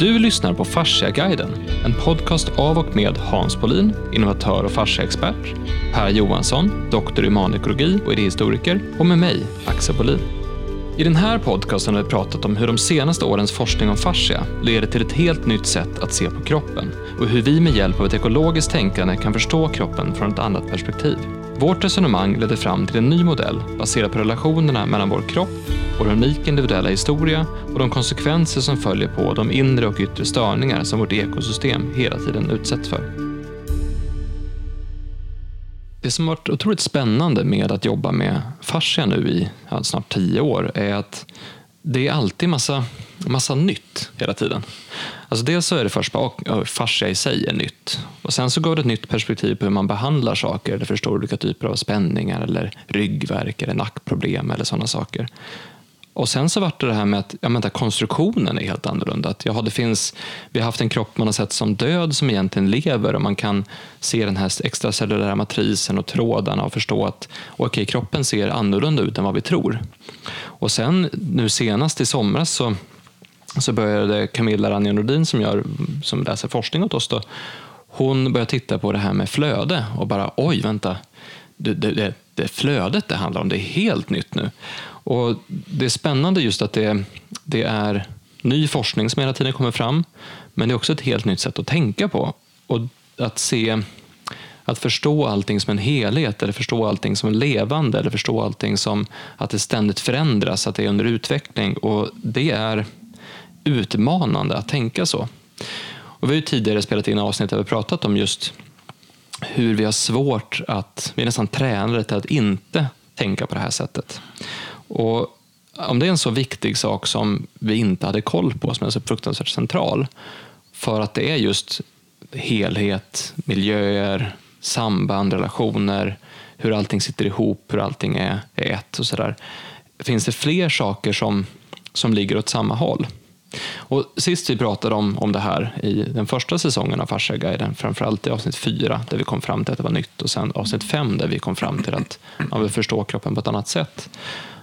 Du lyssnar på Fasciaguiden, en podcast av och med Hans Polin, innovatör och fasciaexpert, Per Johansson, doktor i humanekologi och idéhistoriker och med mig, Axel Polin. I den här podcasten har vi pratat om hur de senaste årens forskning om fascia leder till ett helt nytt sätt att se på kroppen och hur vi med hjälp av ett ekologiskt tänkande kan förstå kroppen från ett annat perspektiv. Vårt resonemang ledde fram till en ny modell baserad på relationerna mellan vår kropp, vår unika individuella historia och de konsekvenser som följer på de inre och yttre störningar som vårt ekosystem hela tiden utsätts för. Det som varit otroligt spännande med att jobba med fascia nu i snart tio år är att det är alltid massa, massa nytt hela tiden. Alltså dels så är det först bara, fascia i sig är nytt. Och sen så går det ett nytt perspektiv på hur man behandlar saker, eller förstår olika typer av spänningar, eller ryggverk, eller nackproblem eller sådana saker. Och sen så vart det det här med att ja, men konstruktionen är helt annorlunda. Att, ja, det finns, vi har haft en kropp man har sett som död som egentligen lever och man kan se den här extracellulära matrisen och trådarna och förstå att okay, kroppen ser annorlunda ut än vad vi tror. Och sen nu senast i somras så, så började Camilla Ranja Nordin som, gör, som läser forskning åt oss, då, hon började titta på det här med flöde och bara oj, vänta, det, det, det flödet det handlar om, det är helt nytt nu. Och Det är spännande just att det, det är ny forskning som hela tiden kommer fram, men det är också ett helt nytt sätt att tänka på. Och att se att förstå allting som en helhet, eller förstå allting som levande, eller förstå allting som att det ständigt förändras, att det är under utveckling. Och Det är utmanande att tänka så. Och vi har ju tidigare spelat in avsnitt där vi pratat om just hur vi har svårt att, vi är nästan tränade till att inte tänka på det här sättet. Och om det är en så viktig sak som vi inte hade koll på, som är så fruktansvärt central, för att det är just helhet, miljöer, samband, relationer, hur allting sitter ihop, hur allting är, är ett och sådär. Finns det fler saker som, som ligger åt samma håll? Och sist vi pratade om, om det här i den första säsongen av Fasciaguiden, framförallt i avsnitt fyra där vi kom fram till att det var nytt och sen avsnitt fem där vi kom fram till att man vill förstå kroppen på ett annat sätt.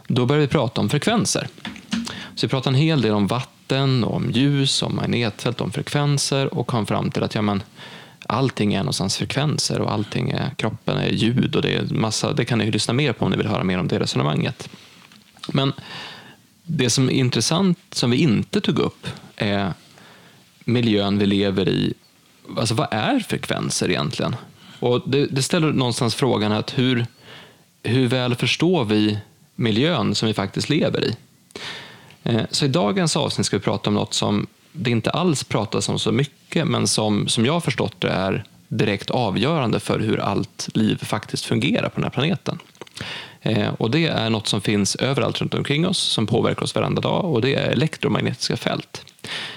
Då började vi prata om frekvenser. Så vi pratade en hel del om vatten, om ljus, om magnetfält, om frekvenser och kom fram till att ja, men, allting är någonstans frekvenser och allting är, kroppen är ljud och det är massa, det kan ni lyssna mer på om ni vill höra mer om det resonemanget. Men det som är intressant som vi inte tog upp är miljön vi lever i. Alltså vad är frekvenser egentligen? Och det, det ställer någonstans frågan att hur, hur väl förstår vi miljön som vi faktiskt lever i. Eh, så i dagens avsnitt ska vi prata om något som det inte alls pratas om så mycket, men som, som jag har förstått det är direkt avgörande för hur allt liv faktiskt fungerar på den här planeten. Eh, och Det är något som finns överallt runt omkring oss, som påverkar oss varenda dag, och det är elektromagnetiska fält.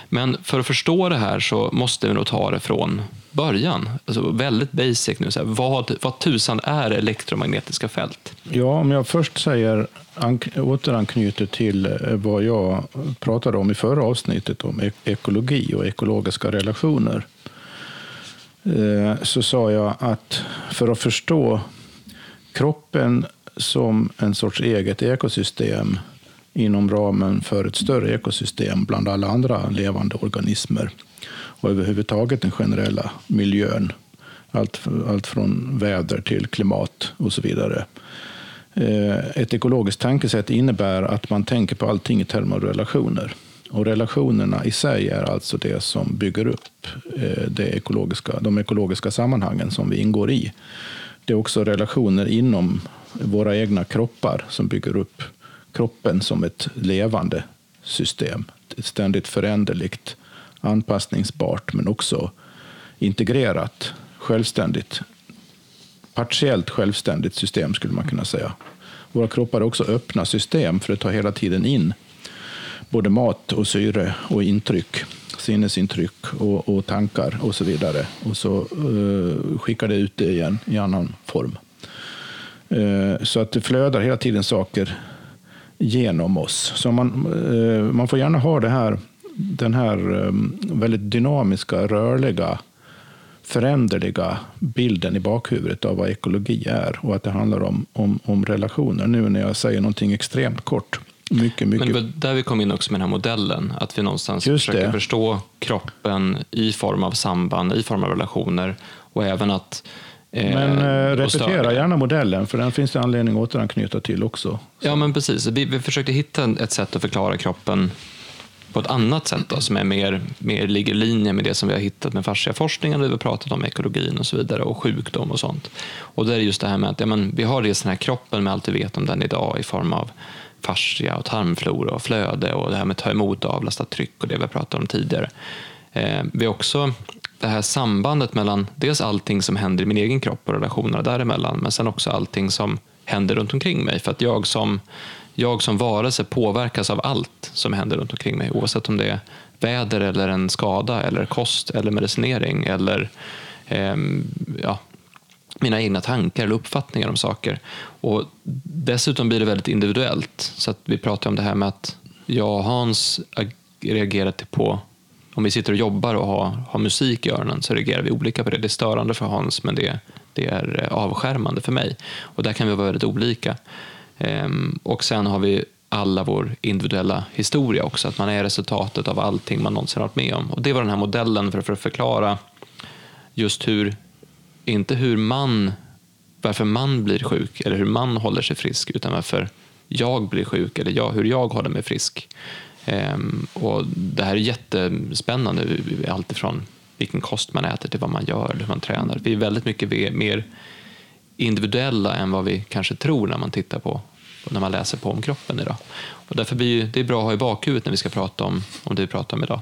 Men för att förstå det här så måste vi nog ta det från början. Alltså väldigt basic nu. Så här, vad, vad tusan är elektromagnetiska fält? Ja, om jag först säger, återanknyter till eh, vad jag pratade om i förra avsnittet om ekologi och ekologiska relationer. Eh, så sa jag att för att förstå kroppen som en sorts eget ekosystem inom ramen för ett större ekosystem bland alla andra levande organismer och överhuvudtaget den generella miljön. Allt, allt från väder till klimat och så vidare. Eh, ett ekologiskt tankesätt innebär att man tänker på allting i termer av relationer. Och relationerna i sig är alltså det som bygger upp eh, det ekologiska, de ekologiska sammanhangen som vi ingår i. Det är också relationer inom våra egna kroppar som bygger upp kroppen som ett levande system. Ett ständigt föränderligt, anpassningsbart men också integrerat, självständigt, partiellt självständigt system skulle man kunna säga. Våra kroppar är också öppna system för att ta hela tiden in både mat och syre och intryck, sinnesintryck och, och tankar och så vidare. Och så uh, skickar det ut det igen i annan form. Uh, så att det flödar hela tiden saker genom oss. Så man, uh, man får gärna ha det här, den här um, väldigt dynamiska, rörliga, föränderliga bilden i bakhuvudet av vad ekologi är och att det handlar om, om, om relationer. Nu när jag säger någonting extremt kort Mycket, mycket. Men det var där vi kom in också med den här modellen, att vi någonstans Just försöker det. förstå kroppen i form av samband, i form av relationer och även att eh, Men eh, repetera gärna modellen, för den finns det anledning att återanknyta till också. Ja, men precis. Vi, vi försökte hitta ett sätt att förklara kroppen på ett annat sätt då, som är mer, mer ligger i linje med det som vi har hittat med fasciaforskningen, där vi har pratat om ekologin och så vidare och sjukdom och sånt. Och det är just det här med att ja, men, vi har dels den här kroppen med allt vi vet om den idag i form av fascia och tarmflora och flöde och det här med att ta emot och avlasta tryck och det vi har pratat om tidigare. Eh, vi har också det här sambandet mellan dels allting som händer i min egen kropp och relationerna däremellan, men sen också allting som händer runt omkring mig. För att jag som, jag som varelse påverkas av allt som händer runt omkring mig, oavsett om det är väder eller en skada eller kost eller medicinering eller eh, ja, mina egna tankar eller uppfattningar om saker. Och dessutom blir det väldigt individuellt. Så att vi pratar om det här med att jag och Hans reagerar till på om vi sitter och jobbar och har, har musik i öronen så reagerar vi olika på det. Det är störande för Hans men det, det är eh, avskärmande för mig. Och där kan vi vara väldigt olika. Ehm, och sen har vi alla vår individuella historia också, att man är resultatet av allting man någonsin varit med om. Och det var den här modellen för, för att förklara just hur, inte hur man, varför man blir sjuk eller hur man håller sig frisk, utan varför jag blir sjuk eller jag, hur jag håller mig frisk. Ehm, och det här är jättespännande, alltifrån vilken kost man äter till vad man gör, hur man tränar. Vi är väldigt mycket mer individuella än vad vi kanske tror när man tittar på när man läser på om kroppen idag. Och därför blir det är bra att ha i bakhuvudet när vi ska prata om, om det vi pratar om idag.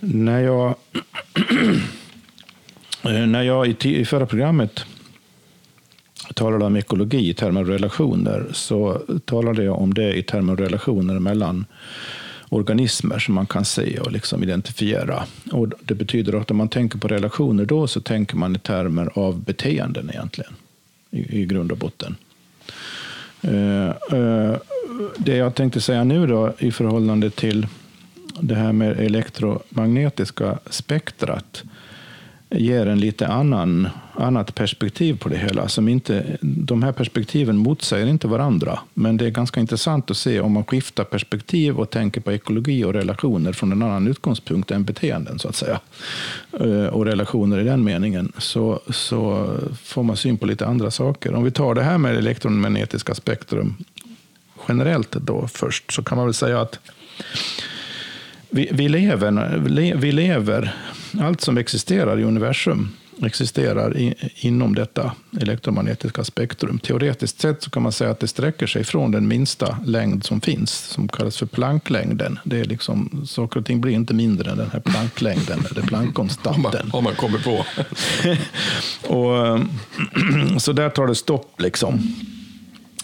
När jag, när jag i, i förra programmet talade om ekologi i termer av relationer så talade jag om det i termer av relationer mellan organismer som man kan se och liksom identifiera. Och det betyder att om man tänker på relationer då så tänker man i termer av beteenden egentligen, i, i grund och botten. Eh, eh, det jag tänkte säga nu då i förhållande till det här med elektromagnetiska spektrat ger en lite annan, annat perspektiv på det hela. Som inte, de här perspektiven motsäger inte varandra, men det är ganska intressant att se om man skiftar perspektiv och tänker på ekologi och relationer från en annan utgångspunkt än beteenden, så att säga. Eh, och relationer i den meningen, så, så får man syn på lite andra saker. Om vi tar det här med elektromagnetiska spektrum generellt då först, så kan man väl säga att vi, vi, lever, vi lever, allt som existerar i universum existerar i, inom detta elektromagnetiska spektrum. Teoretiskt sett så kan man säga att det sträcker sig från den minsta längd som finns, som kallas för Plancklängden. Det är liksom, saker och ting blir inte mindre än den här Plancklängden, eller Om man, om man kommer på. Och, så där tar det stopp. liksom.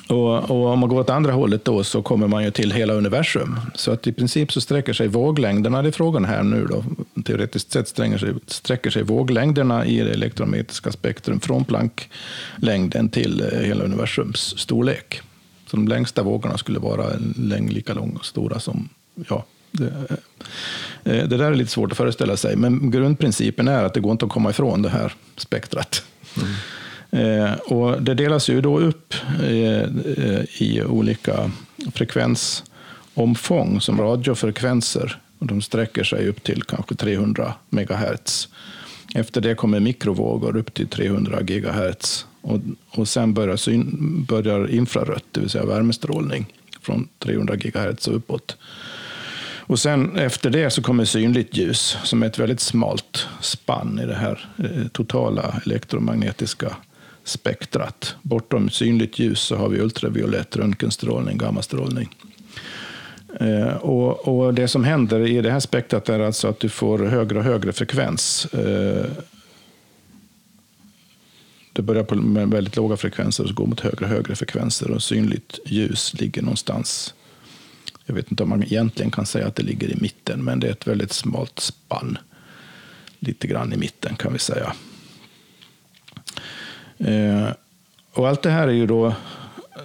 Och, och om man går åt andra hållet då så kommer man ju till hela universum. Så att i princip så sträcker sig våglängderna, det är frågan här nu då, teoretiskt sett sträcker sig, sträcker sig våglängderna i det elektromagnetiska spektrum från Plancklängden till eh, hela universums storlek. Så de längsta vågorna skulle vara en längd lika lång och stora som, ja, det, eh, eh, det där är lite svårt att föreställa sig, men grundprincipen är att det går inte att komma ifrån det här spektrat. Mm. Eh, och det delas ju då upp eh, i olika frekvensomfång som radiofrekvenser. Och de sträcker sig upp till kanske 300 megahertz. Efter det kommer mikrovågor upp till 300 gigahertz. Och, och sen börjar, syn, börjar infrarött, det vill säga värmestrålning, från 300 gigahertz och uppåt. Och sen efter det så kommer synligt ljus som är ett väldigt smalt spann i det här eh, totala elektromagnetiska spektrat. Bortom synligt ljus så har vi ultraviolett, röntgenstrålning, gammastrålning. Eh, och, och det som händer i det här spektrat är alltså att du får högre och högre frekvens. Eh, det börjar på med väldigt låga frekvenser och så går mot högre och högre frekvenser. Och synligt ljus ligger någonstans jag vet inte om man egentligen kan säga att det ligger i mitten, men det är ett väldigt smalt spann. Lite grann i mitten kan vi säga. Eh, och allt det här är ju då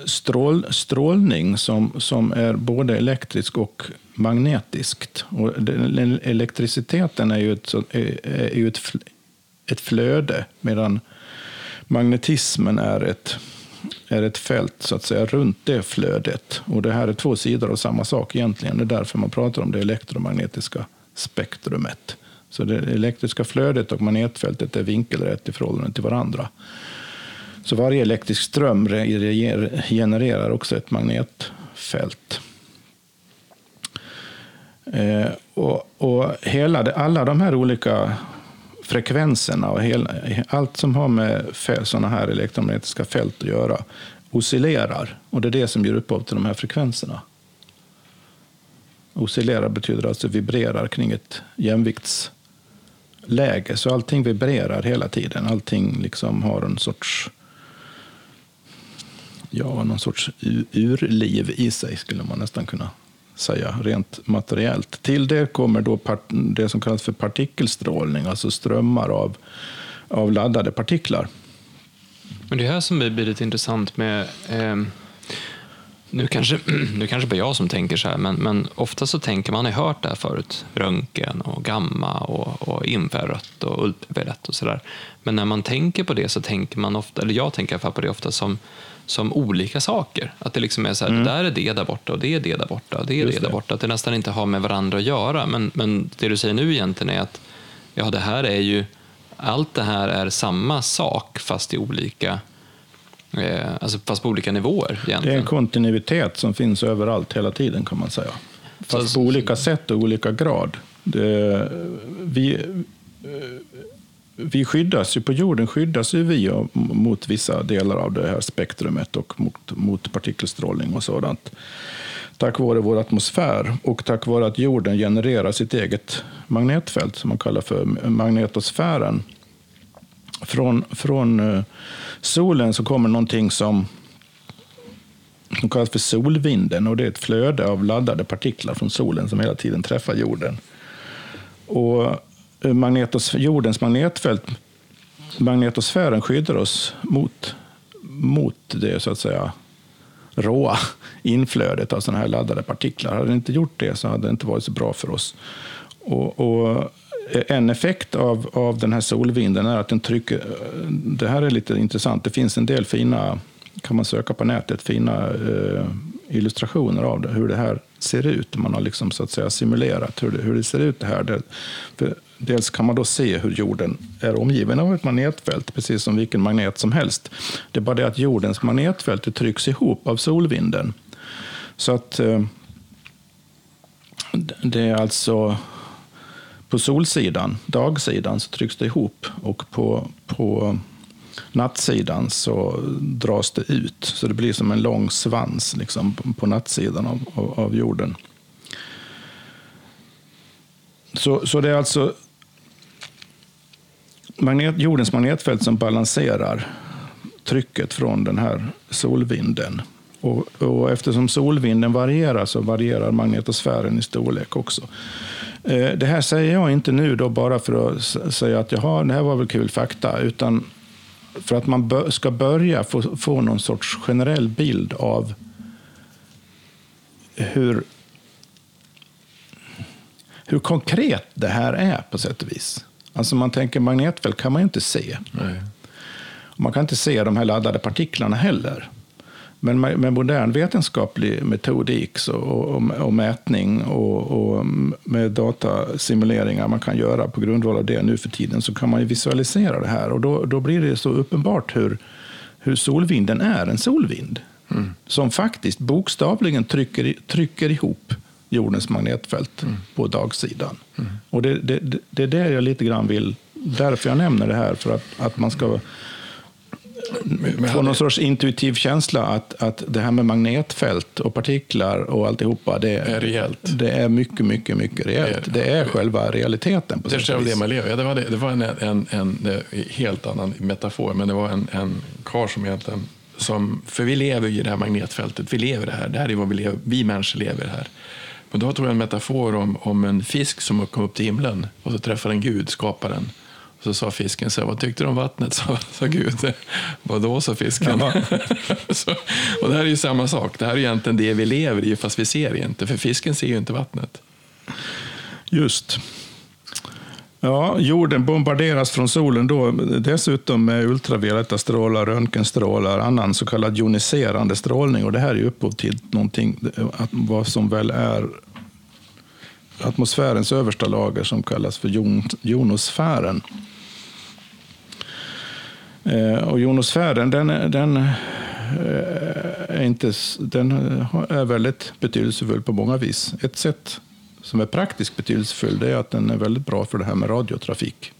strål, strålning som, som är både elektrisk och magnetiskt. Och den, elektriciteten är ju ett, så- är, är ju ett, ett flöde, medan magnetismen är ett, är ett fält så att säga runt det flödet. Och det här är två sidor av samma sak egentligen. Det är därför man pratar om det elektromagnetiska spektrumet. Så det elektriska flödet och magnetfältet är vinkelrätt i förhållande till varandra. Så varje elektrisk ström genererar också ett magnetfält. Eh, och, och hela, alla de här olika frekvenserna och hela, allt som har med sådana här elektromagnetiska fält att göra oscillerar. Och det är det som ger upphov till de här frekvenserna. Oscillerar betyder alltså vibrerar kring ett jämviktsläge. Så allting vibrerar hela tiden. Allting liksom har en sorts ja, någon sorts urliv i sig, skulle man nästan kunna säga, rent materiellt. Till det kommer då det som kallas för partikelstrålning, alltså strömmar av, av laddade partiklar. Men det är här som blir lite intressant med eh, nu kanske, nu kanske bara jag som tänker så här, men, men ofta så tänker man, har hört det här förut, röntgen och gamma och, och infrarött och ultraviolett och sådär. Men när man tänker på det så tänker man ofta, eller jag tänker i alla fall på det ofta som som olika saker. Att det liksom är så här, mm. det där är det där borta och det är det där borta och det är Just det där borta. Att det nästan inte har med varandra att göra. Men, men det du säger nu egentligen är att ja, det här är ju, allt det här är samma sak fast i olika eh, alltså fast på olika nivåer. Egentligen. Det är en kontinuitet som finns överallt hela tiden kan man säga. Fast så, på olika sätt och olika grad. Det, vi, vi skyddas ju, på jorden skyddas ju vi mot vissa delar av det här spektrumet och mot, mot partikelstrålning och sådant. Tack vare vår atmosfär och tack vare att jorden genererar sitt eget magnetfält som man kallar för magnetosfären. Från, från eh, solen så kommer någonting som, som kallas för solvinden och det är ett flöde av laddade partiklar från solen som hela tiden träffar jorden. Och magnetos, jordens magnetfält, magnetosfären skyddar oss mot, mot det så att säga råa inflödet av sådana här laddade partiklar. Hade det inte gjort det så hade det inte varit så bra för oss. Och, och eh, en effekt av, av den här solvinden är att den trycker... Eh, det här är lite intressant. Det finns en del fina, kan man söka på nätet, fina eh, illustrationer av det, hur det här ser ut. Man har liksom så att säga simulerat hur det, hur det ser ut. Det här. Det, dels kan man då se hur jorden är omgiven av ett magnetfält, precis som vilken magnet som helst. Det är bara det att jordens magnetfält trycks ihop av solvinden. Så att eh, det är alltså på solsidan, dagsidan, så trycks det ihop och på, på nattsidan så dras det ut. Så det blir som en lång svans liksom, på nattsidan av, av, av jorden. Så, så det är alltså magnet, jordens magnetfält som balanserar trycket från den här solvinden. Och, och, eftersom solvinden varierar så varierar magnetosfären i storlek också. Eh, det här säger jag inte nu då bara för att säga att jaha, det här var väl kul fakta, utan för att man ska börja få, få någon sorts generell bild av hur, hur konkret det här är på sätt och vis. Alltså man tänker magnetfält kan man ju inte se. Nej. Man kan inte se de här laddade partiklarna heller. Men med modern vetenskaplig metodik och, och, och mätning och, och, med datasimuleringar man kan göra på grundval av det nu för tiden så kan man ju visualisera det här. Och då, då blir det så uppenbart hur, hur solvinden är en solvind. Mm. Som faktiskt bokstavligen trycker, trycker ihop jordens magnetfält mm. på dagsidan. Mm. Och det, det, det, är det jag lite grann vill, därför jag nämner det här, för att, att man ska få någon sorts intuitiv känsla att, att det här med magnetfält och partiklar och alltihopa, det är, rejält. Det är mycket, mycket, mycket rejält. Det är själva realiteten. På det är själva det man lever. Ja, det var, det, det var en, en, en, helt annan metafor, men det var en, en karl som egentligen som, för vi lever i det här magnetfältet, vi lever det här, det här är vad vi lever, vi människor lever här. Men då tog jag en metafor om, om en fisk som kom upp till himlen och så träffade en Gud, skaparen. Och så sa fisken, så, vad tyckte du om vattnet? Så sa Gud, vadå, sa fisken. så, och det här är ju samma sak, det här är egentligen det vi lever i, fast vi ser inte, för fisken ser ju inte vattnet. Just. Ja, jorden bombarderas från solen då dessutom med ultravioletta strålar, röntgenstrålar, annan så kallad joniserande strålning. Och det här är upphov till någonting, vad som väl är atmosfärens översta lager som kallas för jon, jonosfären. Eh, och jonosfären den, den, eh, är inte, den är väldigt betydelsefull på många vis. Ett sätt som är praktiskt betydelsefull det är att den är väldigt bra för det här med radiotrafik.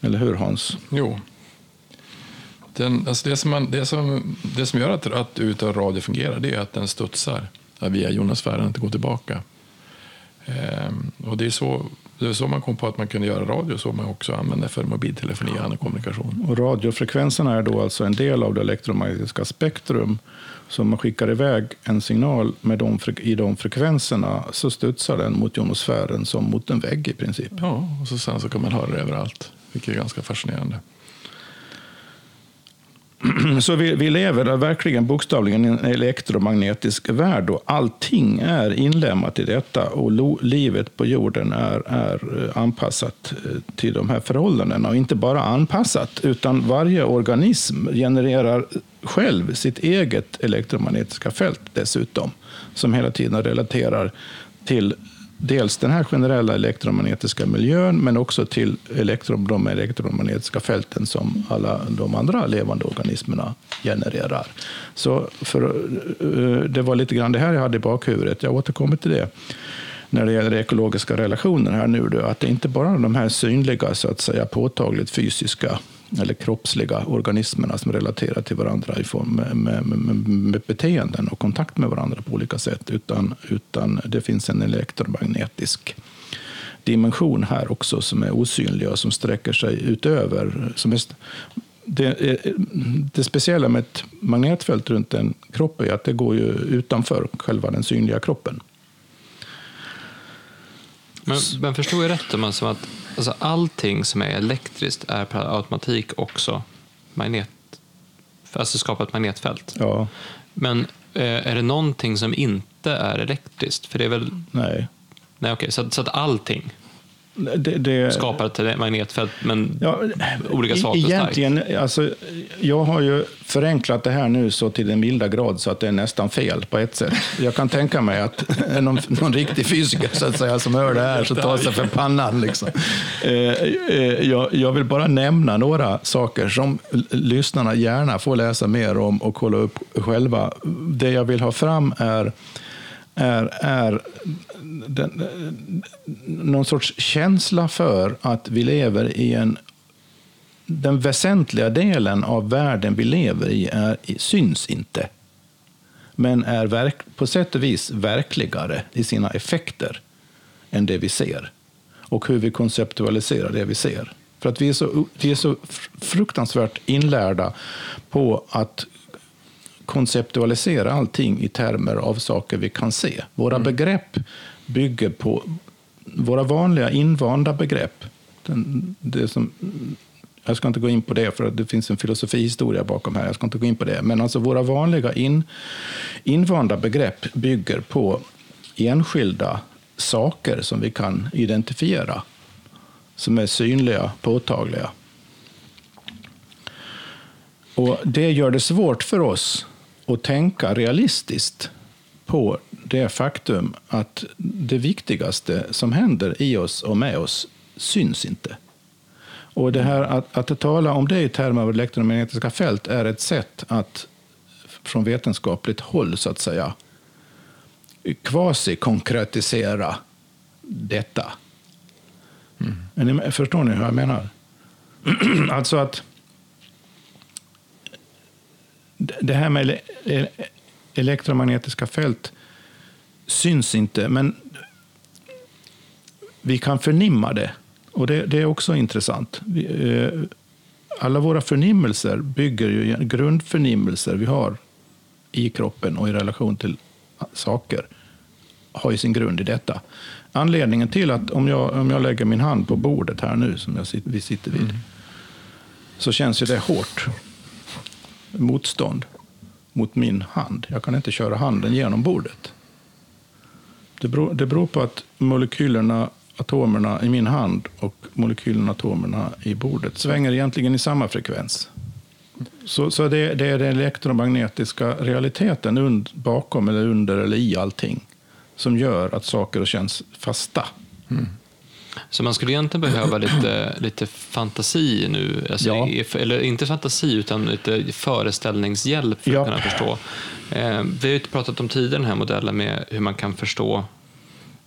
Eller hur Hans? Jo. Den, alltså det, som man, det, som, det som gör att, att utav radio fungerar det är att den studsar via jonosfären, att det går tillbaka. Ehm, och det är, så, det är så man kom på att man kunde göra radio, så man också använder för mobiltelefoni och annan kommunikation. Och radiofrekvenserna är då alltså en del av det elektromagnetiska spektrum så om man skickar iväg en signal med de, i de frekvenserna så studsar den mot jonosfären som mot en vägg i princip. Ja, och så sen så kan man höra det överallt, vilket är ganska fascinerande. Så vi, vi lever verkligen bokstavligen i en elektromagnetisk värld och allting är inlämnat i detta och lo, livet på jorden är, är eh, anpassat eh, till de här förhållandena. Och inte bara anpassat, utan varje organism genererar själv sitt eget elektromagnetiska fält dessutom, som hela tiden relaterar till dels den här generella elektromagnetiska miljön, men också till elektro, de elektromagnetiska fälten som alla de andra levande organismerna genererar. Så för, eh, det var lite grann det här jag hade i bakhuvudet. Jag återkommer till det när det gäller ekologiska relationer här nu, då, att det inte bara är de här synliga, så att säga påtagligt fysiska eller kroppsliga organismerna som relaterar till varandra i form med, med, med, med, beteenden och kontakt med varandra på olika sätt, utan, utan det finns en elektromagnetisk dimension här också som är osynlig och som sträcker sig utöver. Som är, det, det speciella med ett magnetfält runt en kropp är att det går ju utanför själva den synliga kroppen. Men, men förstår jag rätt om alltså att alltså allting som är elektriskt är per automatik också magnet, alltså skapar ett magnetfält? Ja. Men eh, är det någonting som inte är elektriskt? För det är väl... Nej. Nej, okej. Så, så att allting det, det, skapar ett magnetfält, men ja, olika svagt och Egentligen, alltså, jag har ju förenklat det här nu så till den milda grad så att det är nästan fel på ett sätt. Jag kan tänka mig att någon, någon riktig fysiker så att säga, som hör det här så tar sig för pannan. Liksom. Eh, eh, jag, jag vill bara nämna några saker som lyssnarna gärna får läsa mer om och kolla upp själva. Det jag vill ha fram är är, är den, någon sorts känsla för att vi lever i en... Den väsentliga delen av världen vi lever i är, syns inte men är verk, på sätt och vis verkligare i sina effekter än det vi ser och hur vi konceptualiserar det vi ser. För att vi är så, vi är så fruktansvärt inlärda på att konceptualisera allting i termer av saker vi kan se. Våra mm. begrepp bygger på våra vanliga invanda begrepp. Den, det som, jag ska inte gå in på det, för det finns en filosofihistoria bakom här. Jag ska inte gå in på det. Men alltså våra vanliga in, invanda begrepp bygger på enskilda saker som vi kan identifiera, som är synliga, påtagliga. Och Det gör det svårt för oss att tänka realistiskt på det faktum att det viktigaste som händer i oss och med oss syns inte. Och det här att, att tala om det i termer av elektromagnetiska fält är ett sätt att från vetenskapligt håll så att säga kvasi-konkretisera detta. Mm. Förstår ni hur jag menar? alltså att det här med elektromagnetiska fält syns inte, men vi kan förnimma det. Och det, det är också intressant. Vi, eh, alla våra förnimmelser bygger ju grundförnimmelser vi har i kroppen och i relation till saker har ju sin grund i detta. Anledningen till att om jag, om jag lägger min hand på bordet här nu, som jag, vi sitter vid, mm. så känns ju det hårt motstånd mot min hand. Jag kan inte köra handen genom bordet. Det beror, det beror på att molekylerna atomerna i min hand och molekylatomerna i bordet svänger egentligen i samma frekvens. Så, så det, det är den elektromagnetiska realiteten und, bakom, eller under eller i allting som gör att saker känns fasta. Mm. Så man skulle egentligen behöva lite, lite fantasi nu, alltså, ja. eller inte fantasi utan lite föreställningshjälp för ja. att kunna förstå. Eh, vi har ju pratat om tidigare den här modellen med hur man kan förstå,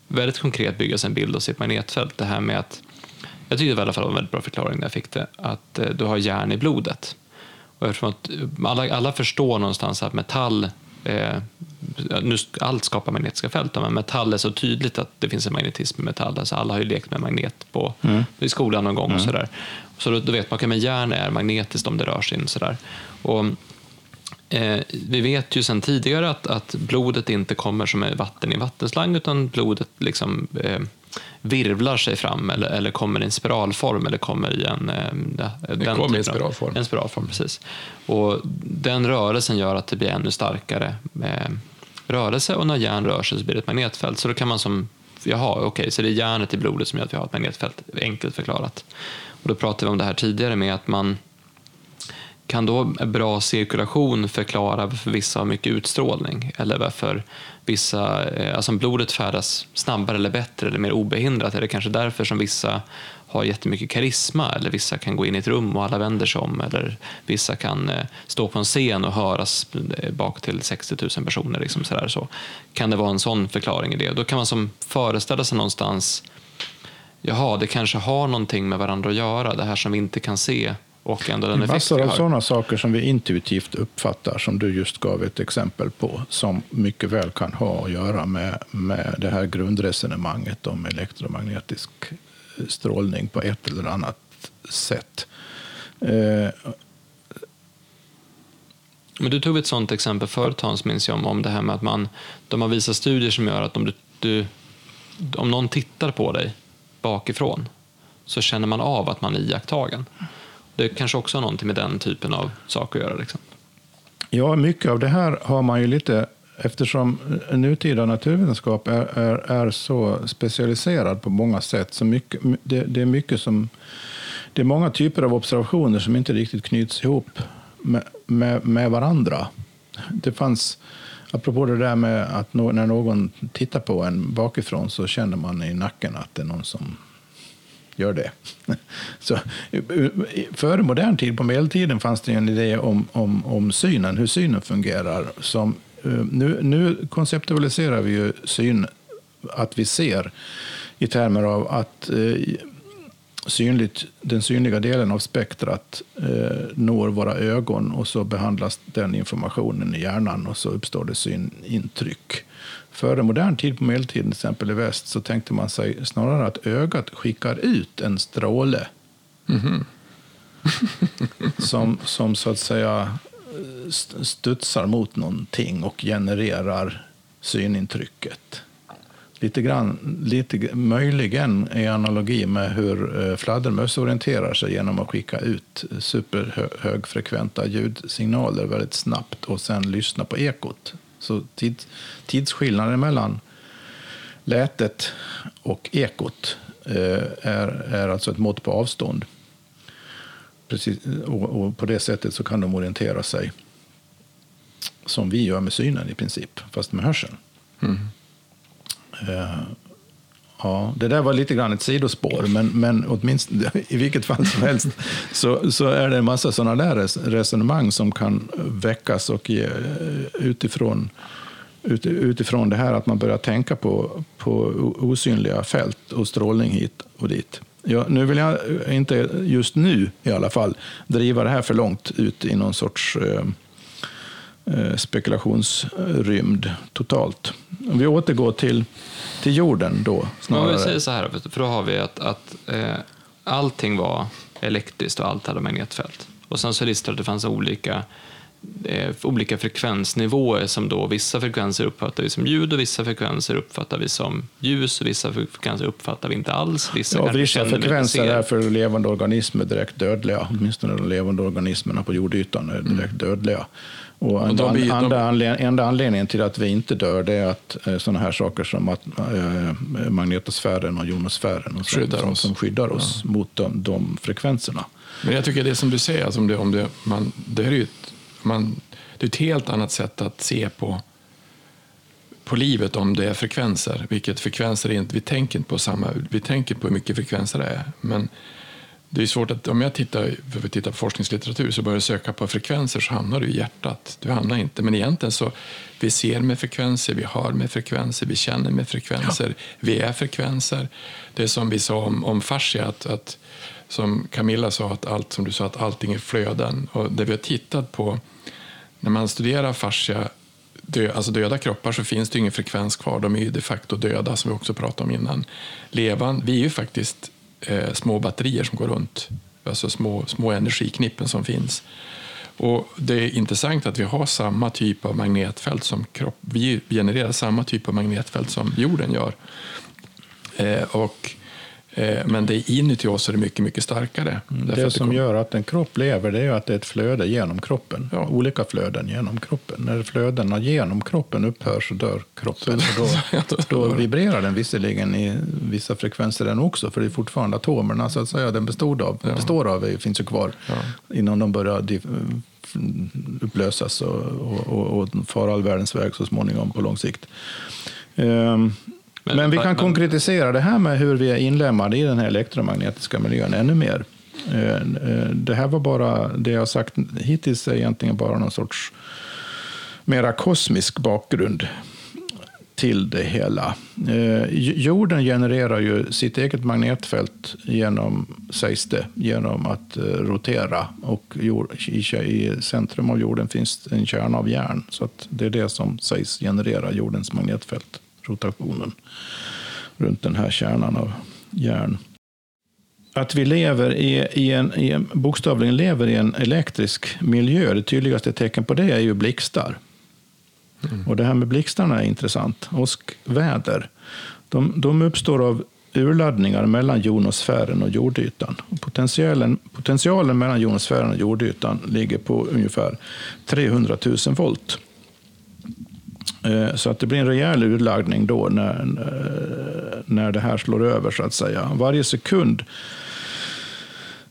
väldigt konkret bygga sig en bild av sitt magnetfält. Det här med att, jag tyckte i alla fall var en väldigt bra förklaring när jag fick det, att eh, du har järn i blodet. Och eftersom att alla, alla förstår någonstans att metall eh, nu, allt skapar magnetiska fält, men metall är så tydligt att det finns en magnetism i metall. Alltså alla har ju lekt med magnet på, mm. i skolan någon gång. Mm. Och sådär. Så då, då vet man att okay, järn är magnetiskt om det rör sig. sådär. Och, eh, vi vet ju sedan tidigare att, att blodet inte kommer som vatten i vattenslang, utan blodet liksom, eh, virvlar sig fram eller, eller kommer i en spiralform eller kommer i en... Eh, det kommer i en spiralform. En spiralform, precis. Och den rörelsen gör att det blir ännu starkare eh, rörelse och när järn rör sig så blir det ett magnetfält. Så då kan man som, jaha, okej, okay, så det är järnet i blodet som gör att vi har ett magnetfält, enkelt förklarat. Och då pratade vi om det här tidigare med att man kan då bra cirkulation förklara varför vissa har mycket utstrålning eller varför vissa, eh, alltså om blodet färdas snabbare eller bättre eller mer obehindrat är det kanske därför som vissa har jättemycket karisma eller vissa kan gå in i ett rum och alla vänder sig om eller vissa kan eh, stå på en scen och höras eh, bak till 60 000 personer. Liksom sådär, så. Kan det vara en sån förklaring i det? Då kan man som föreställa sig någonstans jaha, det kanske har någonting med varandra att göra, det här som vi inte kan se och ändå den Massor av sådana saker som vi intuitivt uppfattar, som du just gav ett exempel på, som mycket väl kan ha att göra med, med det här grundresonemanget om elektromagnetisk strålning på ett eller annat sätt. Eh, men du tog ett sådant exempel förut Hans, minns jag, om, om det här med att man, de har visat studier som gör att om, du, du, om någon tittar på dig bakifrån så känner man av att man är iakttagen. Det kanske också har någonting med den typen av sak att göra. Liksom. Ja, mycket av det här har man ju lite Eftersom nutida naturvetenskap är, är, är så specialiserad på många sätt, så mycket, det, det, är mycket som, det är många typer av observationer som inte riktigt knyts ihop med, med, med varandra. Det fanns, apropå det där med att no, när någon tittar på en bakifrån så känner man i nacken att det är någon som gör det. Så, före modern tid, på medeltiden, fanns det en idé om, om, om synen, hur synen fungerar, som eh, nu, nu konceptualiserar vi ju syn, att vi ser i termer av att eh, synligt, den synliga delen av spektrat eh, når våra ögon och så behandlas den informationen i hjärnan och så uppstår det synintryck. Före modern tid, på medeltiden till exempel i väst, så tänkte man sig snarare att ögat skickar ut en stråle mm -hmm. som, som så att säga studsar mot någonting och genererar synintrycket. Lite grann, lite, möjligen i analogi med hur eh, fladdermöss orienterar sig genom att skicka ut superhögfrekventa ljudsignaler väldigt snabbt och sen lyssna på ekot. Så tid, tidsskillnaden mellan lätet och ekot eh, är, är alltså ett mått på avstånd. Precis, och, och, på det sättet så kan de orientera sig som vi gör med synen i princip, fast med hörseln. Mm. Ja, det där var lite grann ett sidospår, men, men åtminstone i vilket fall som helst så, så är det en massa sådana där resonemang som kan väckas och ge, eh, utifrån, ut, utifrån det här att man börjar tänka på, på osynliga fält och strålning hit och dit. Ja, nu vill jag inte, just nu i alla fall, driva det här för långt ut i någon sorts eh spekulationsrymd totalt. Om vi återgår till, till jorden då. Snarare. Om vi säger så här, för då har vi att, att eh, allting var elektriskt och allt hade magnetfält. Och sen så listade att det fanns olika eh, olika frekvensnivåer som då vissa frekvenser uppfattar vi som ljud och vissa frekvenser uppfattar vi som ljus och vissa frekvenser uppfattar vi inte alls. Vissa, ja, vissa frekvenser är för levande organismer direkt dödliga, åtminstone de levande organismerna på jordytan är direkt mm. dödliga. Och de blir- de- enda, anled- enda anledningen till att vi inte dör det är att eh, sådana här saker som att, eh, magnetosfären och jonosfären och så, Skyddar som, som skyddar oss mot de, de frekvenserna. Men jag tycker det som du säger, alltså om det, om det, man, det, är ju ett, man, det är ett helt annat sätt att se på, på livet om det är frekvenser. Vilket frekvenser är inte, vi tänker inte på samma, vi tänker på hur mycket frekvenser det är. Men det är svårt att, om jag tittar, för att titta på forskningslitteratur så börjar jag söka på frekvenser så hamnar du i hjärtat. Du hamnar inte, men egentligen så, vi ser med frekvenser, vi hör med frekvenser, vi känner med frekvenser, vi är frekvenser. Det är som vi sa om, om fascia, att, att som Camilla sa, att allt, som du sa, att allting är flöden. Och det vi har tittat på, när man studerar fascia, dö, alltså döda kroppar, så finns det ingen frekvens kvar. De är ju de facto döda, som vi också pratade om innan. Levan, vi är ju faktiskt eh, små batterier som går runt, alltså små, små energiknippen som finns. Och Det är intressant att vi har samma typ av magnetfält som kropp. Vi genererar samma typ av magnetfält som jorden gör. Eh, och, men det inuti oss är det mycket, mycket starkare. Mm, Det som kom- gör att en kropp lever det är att det är ett flöde genom kroppen. Ja. Olika flöden genom kroppen. När flödena genom kroppen upphör så dör kroppen. Ja, då, då- vibrerar den visserligen i vissa frekvenser den också, för det är fortfarande atomerna så att säga, den bestod av, Ja. består av är- finns ju kvar innan de börjar dif- upplösas och, och, och, och fara all världens väg så småningom på lång sikt. Ehm, Men- men, vi kan men- konkretisera det här med hur vi är inlemmade i den här elektromagnetiska miljön ännu mer. Eh, eh, Det här var bara, det jag sagt hittills är egentligen bara någon sorts mera kosmisk bakgrund till det hela. Eh, Jorden genererar ju sitt eget magnetfält genom, sägs det, genom att rotera. Och i, centrum av jorden finns en kärna av järn. Så att det är det som sägs generera jordens magnetfält, rotationen runt den här kärnan av järn. Att vi lever i, i en, i en, bokstavligen lever i en elektrisk miljö, det tydligaste tecken på det är ju blixtar. Och det här med blixtarna är intressant. Åskväder, de, de uppstår av urladdningar mellan jonosfären och jordytan. Potentialen, potentialen mellan jonosfären och jordytan ligger på ungefär 300 000 volt. Eh, så att det blir en rejäl urladdning då när, när- när det här slår över, så att säga. Varje sekund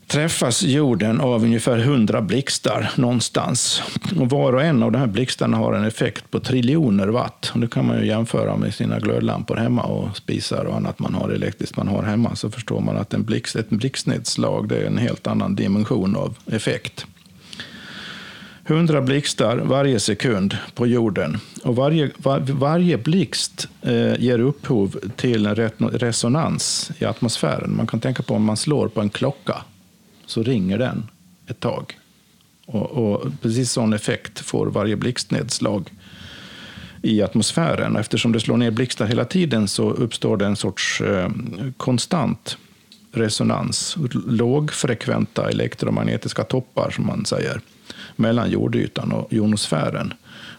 träffas jorden av ungefär 100 blixtar någonstans. Och var och en av de här blixtarna har en effekt på triljoner watt. Och det kan man ju jämföra med sina glödlampor hemma och spisar och annat man har elektriskt man har hemma. Så förstår man att en blixt, ett blixtnedslag det är en helt annan dimension av effekt. 100 blixtar varje sekund på jorden. Och varje, var, varje blixt eh, ger upphov till en resonans i atmosfären. Man kan tänka på om man slår på en klocka så ringer den ett tag. Och, och precis sån effekt får varje blixtnedslag i atmosfären. Eftersom det slår ner blixtar hela tiden så uppstår det en sorts eh, konstant resonans, lågfrekventa elektromagnetiska toppar som man säger, mellan jordytan och jonosfären.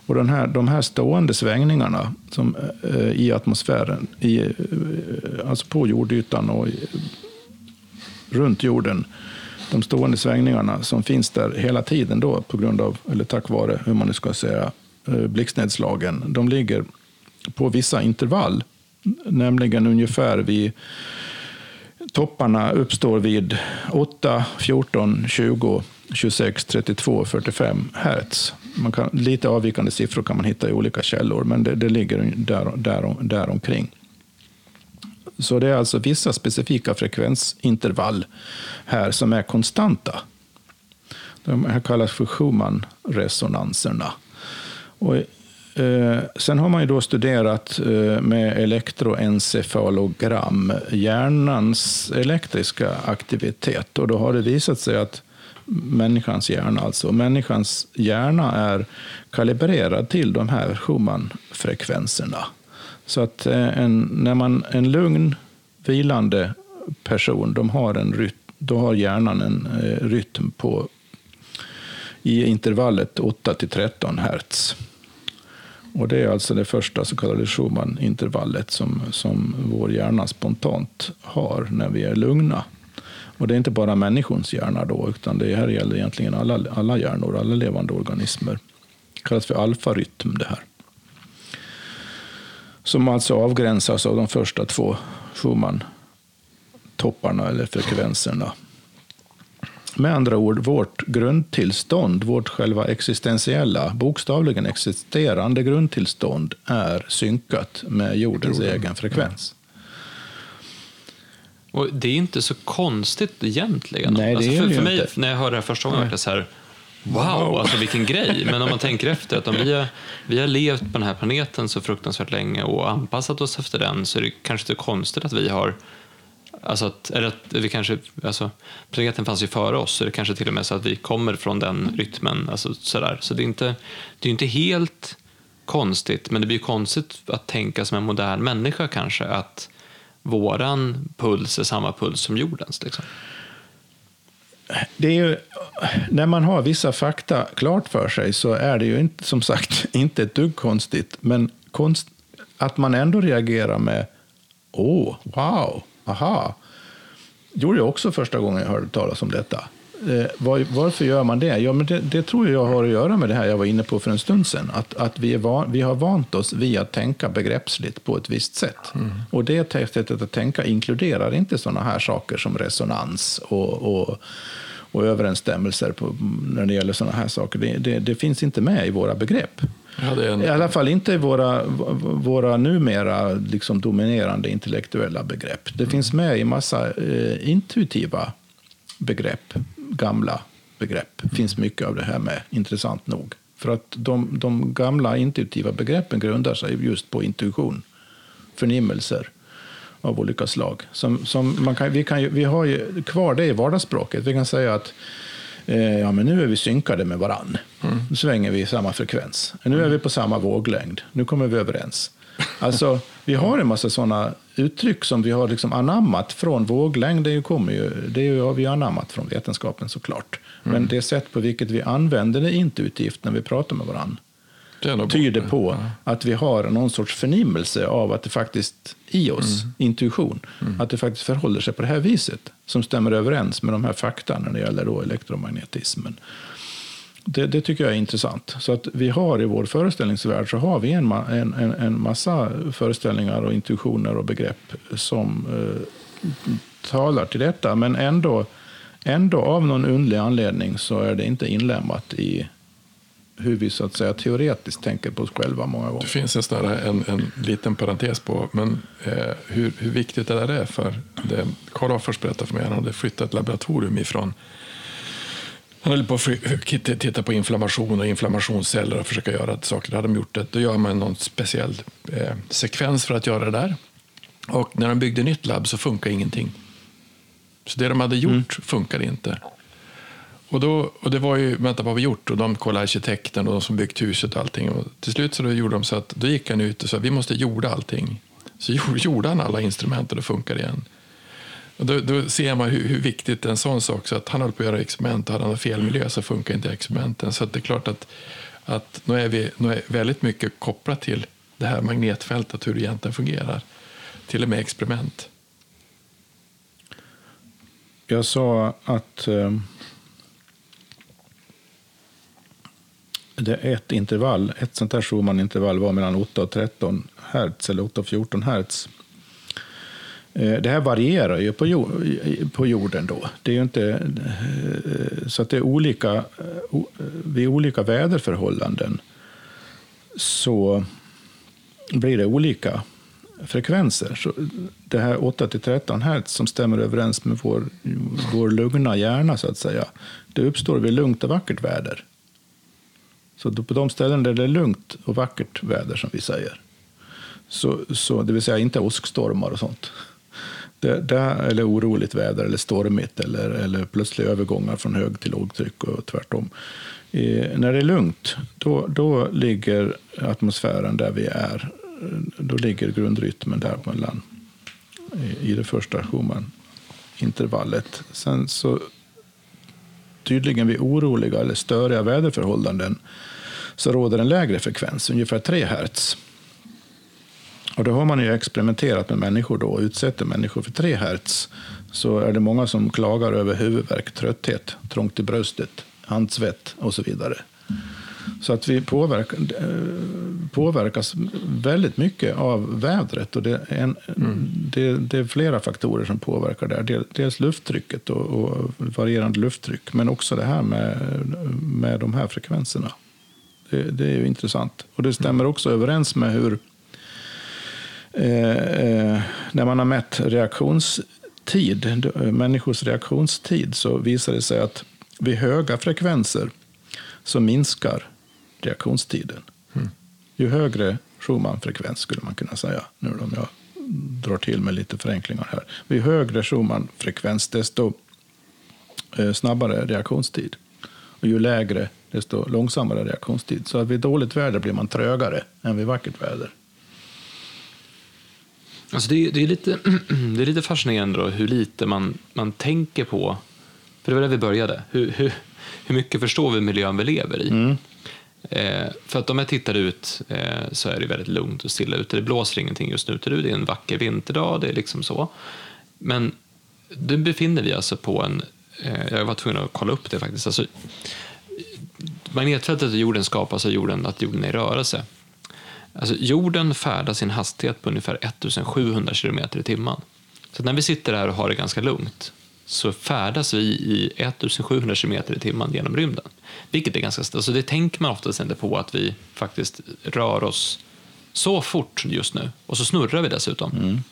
Och den här, de här stående svängningarna som, eh, i atmosfären, i, eh, alltså på jordytan och i, runt jorden, de stående svängningarna som finns där hela tiden då på grund av, eller tack vare, hur man nu ska säga, eh, blixtnedslagen, de ligger på vissa intervall, nämligen ungefär vid Topparna uppstår vid 8, 14, 20, 26, 32, 45 hertz. Man kan, lite avvikande siffror kan man hitta i olika källor, men det, det ligger där, där, där omkring. Så det är alltså vissa specifika frekvensintervall här som är konstanta. De här kallas för Schumann-resonanserna. Och, eh, sen har man ju då studerat eh, med elektroencefalogram hjärnans elektriska aktivitet. Och då har det visat sig att människans hjärna, alltså människans hjärna är kalibrerad till de här Schumann-frekvenserna. Så att eh, en, när man, en lugn, vilande person, de har en rytm, då har hjärnan en eh, rytm på i intervallet 8 till 13 hertz. Och det är alltså det första så kallade Schumann-intervallet som, som vår hjärna spontant har när vi är lugna. Och det är inte bara människans hjärna då, utan det här gäller egentligen alla, alla hjärnor, alla levande organismer. kallas för alfarytm det här. Som alltså avgränsas av de första två Schumann-topparna eller frekvenserna. Med andra ord, vårt grundtillstånd, vårt själva existentiella, bokstavligen existerande grundtillstånd är synkat med jordens Jorden. egen frekvens. Och Det är inte så konstigt egentligen. Nej, det alltså för, för, mig, inte. när jag hörde det här första gången, var det så här, wow, alltså vilken grej. Men om man tänker efter, att om vi har, vi har levt på den här planeten så fruktansvärt länge och anpassat oss efter den, så är det kanske inte konstigt att vi har Alltså att, eller att vi kanske, alltså, planeten fanns ju före oss, så det kanske till och med så att vi kommer från den rytmen. Alltså, sådär. Så det är inte, det är inte helt konstigt, men det blir konstigt att tänka som en modern människa kanske, att våran puls är samma puls som jordens. Liksom. Det är ju, när man har vissa fakta klart för sig så är det ju inte, som sagt inte ett dugg konstigt, men konst, att man ändå reagerar med åh, wow, aha, gjorde jag också första gången jag hörde talas om detta. Eh, var, varför gör man det? Ja, men det, det, tror jag har att göra med det här jag var inne på för en stund sedan. Att, att vi, van, vi har vant oss vid att tänka begreppsligt på ett visst sätt. Mm. Och det sättet att tänka inkluderar inte sådana här saker som resonans och, och, och överensstämmelser på, när det gäller sådana här saker. Det, det, det finns inte med i våra begrepp. En... I alla fall inte i våra, våra numera liksom dominerande intellektuella begrepp. Det mm. finns med i massa eh, intuitiva begrepp, gamla begrepp. Finns mycket av det här med, intressant nog. För att de, de gamla intuitiva begreppen grundar sig just på intuition, förnimmelser av olika slag. Som, som man kan, vi, kan, vi har ju kvar det i vardagsspråket. Vi kan säga att eh, ja, men nu är vi synkade med varann. Mm. Nu svänger vi i samma frekvens. Nu är vi på samma våglängd. Nu kommer vi överens. Alltså, vi har en massa sådana uttryck som vi har liksom anammat från våglängd. Det, kommer ju, det har vi anammat från vetenskapen såklart. Mm. Men det sätt på vilket vi använder det intuitivt när vi pratar med varandra tyder på ja. att vi har någon sorts förnimmelse av att det faktiskt i oss, mm. intuition, mm. att det faktiskt förhåller sig på det här viset som stämmer överens med de här fakta när det gäller då elektromagnetismen. Det, det, tycker jag är intressant. Så att vi har i vår föreställningsvärld så har vi en, en, en massa föreställningar och intuitioner och begrepp som eh, talar till detta, men ändå, ändå av någon underlig anledning så är det inte inlämnat i hur vi så att säga teoretiskt tänker på oss själva många gånger. Det finns en, sån en, en liten parentes på men, eh, hur, hur viktigt det där är. För det Karl Offers berättade för mig, att han hade flyttat ett laboratorium ifrån han höll på att titta på inflammation och inflammationsceller och försöka göra saker. Hade de gjort det. Då gör man någon speciell eh, sekvens för att göra det där. Och när de byggde nytt labb så funkar ingenting. Så det de hade gjort mm. funkade inte. Och, då, och det var ju, vänta vad har vi gjort? Och de kollade arkitekten och de som byggt huset och allting. Och till slut så då gjorde de så att då gick han ut och sa vi måste jorda allting. Så gjorde han alla instrument och det funkade igen. Och då, då ser man hur, hur, viktigt en sån sak så att han höll på att göra experiment och hade han fel miljö så funkar inte experimenten. Så det är klart att, att nu, är vi, nu är väldigt mycket kopplat till det här magnetfältet, hur det egentligen fungerar. Till och med experiment. Jag sa att eh, det är ett intervall, ett sånt här Schumann-intervall var mellan 8 och 13 hertz eller 8 och 14 hertz. Eh, det här varierar ju på jorden då. Det är ju inte, eh, så att det är olika, eh, vid olika väderförhållanden så blir det olika frekvenser. Så det här 8 till 13 hertz som stämmer överens med vår, vår lugna hjärna så att säga, det uppstår vid lugnt och vackert väder. Så på de ställen där det är lugnt och vackert väder, som vi säger, så, så, det vill säga inte åskstormar och sånt, det, det, eller oroligt väder, eller stormigt, eller, eller plötsliga övergångar från hög till lågtryck och tvärtom. E, när det är lugnt, då, då ligger atmosfären där vi är. Då ligger grundrytmen där mellan, i, i det första Schumann-intervallet. Sen så tydligen vid oroliga eller störiga väderförhållanden så råder en lägre frekvens, ungefär 3 hertz. Och då har man ju experimenterat med människor då och utsätter människor för 3 hertz. Så är det många som klagar över huvudvärk, trötthet, trångt i bröstet, handsvett och så vidare. Så att vi påverk, eh, påverkas väldigt mycket av vädret. Och det, är en, Mm. det, det är flera faktorer som påverkar det. Del- Dels lufttrycket och, och varierande lufttryck, men också det här med, med de här frekvenserna. Det, det är ju intressant. Och det stämmer också överens med hur eh, eh, när man har mätt reaktionstid, eh, människors reaktionstid, så visar det sig att vid höga frekvenser så minskar reaktionstiden. Ju högre Schumann-frekvens skulle man kunna säga, nu om jag drar till med lite förenklingar här. Vid högre Schumann-frekvens, desto eh, snabbare reaktionstid. Och ju lägre, desto långsammare reaktionstid. Så att vid dåligt väder blir man trögare än vid vackert väder. Alltså det, är, det, är lite, det är lite fascinerande då, hur lite man, man tänker på, för det var där vi började, hur, hur, hur mycket förstår vi miljön vi lever i? Eh, för att om jag tittar ut eh, så är det väldigt lugnt och stilla ute. Det blåser ingenting just nu. Det är en vacker vinterdag, det är liksom så. Men nu befinner vi alltså på en, eh, jag var tvungen att kolla upp det faktiskt, alltså, magnetfältet i jorden skapas av jorden, att jorden är i rörelse. Alltså, jorden färdas i en hastighet på ungefär 1700 km i timmen. Så när vi sitter här och har det ganska lugnt så färdas vi i 1700 km i timmen genom rymden. Vilket är ganska alltså Det tänker man oftast inte på att vi faktiskt rör oss så fort just nu. Och så snurrar vi dessutom. Mm.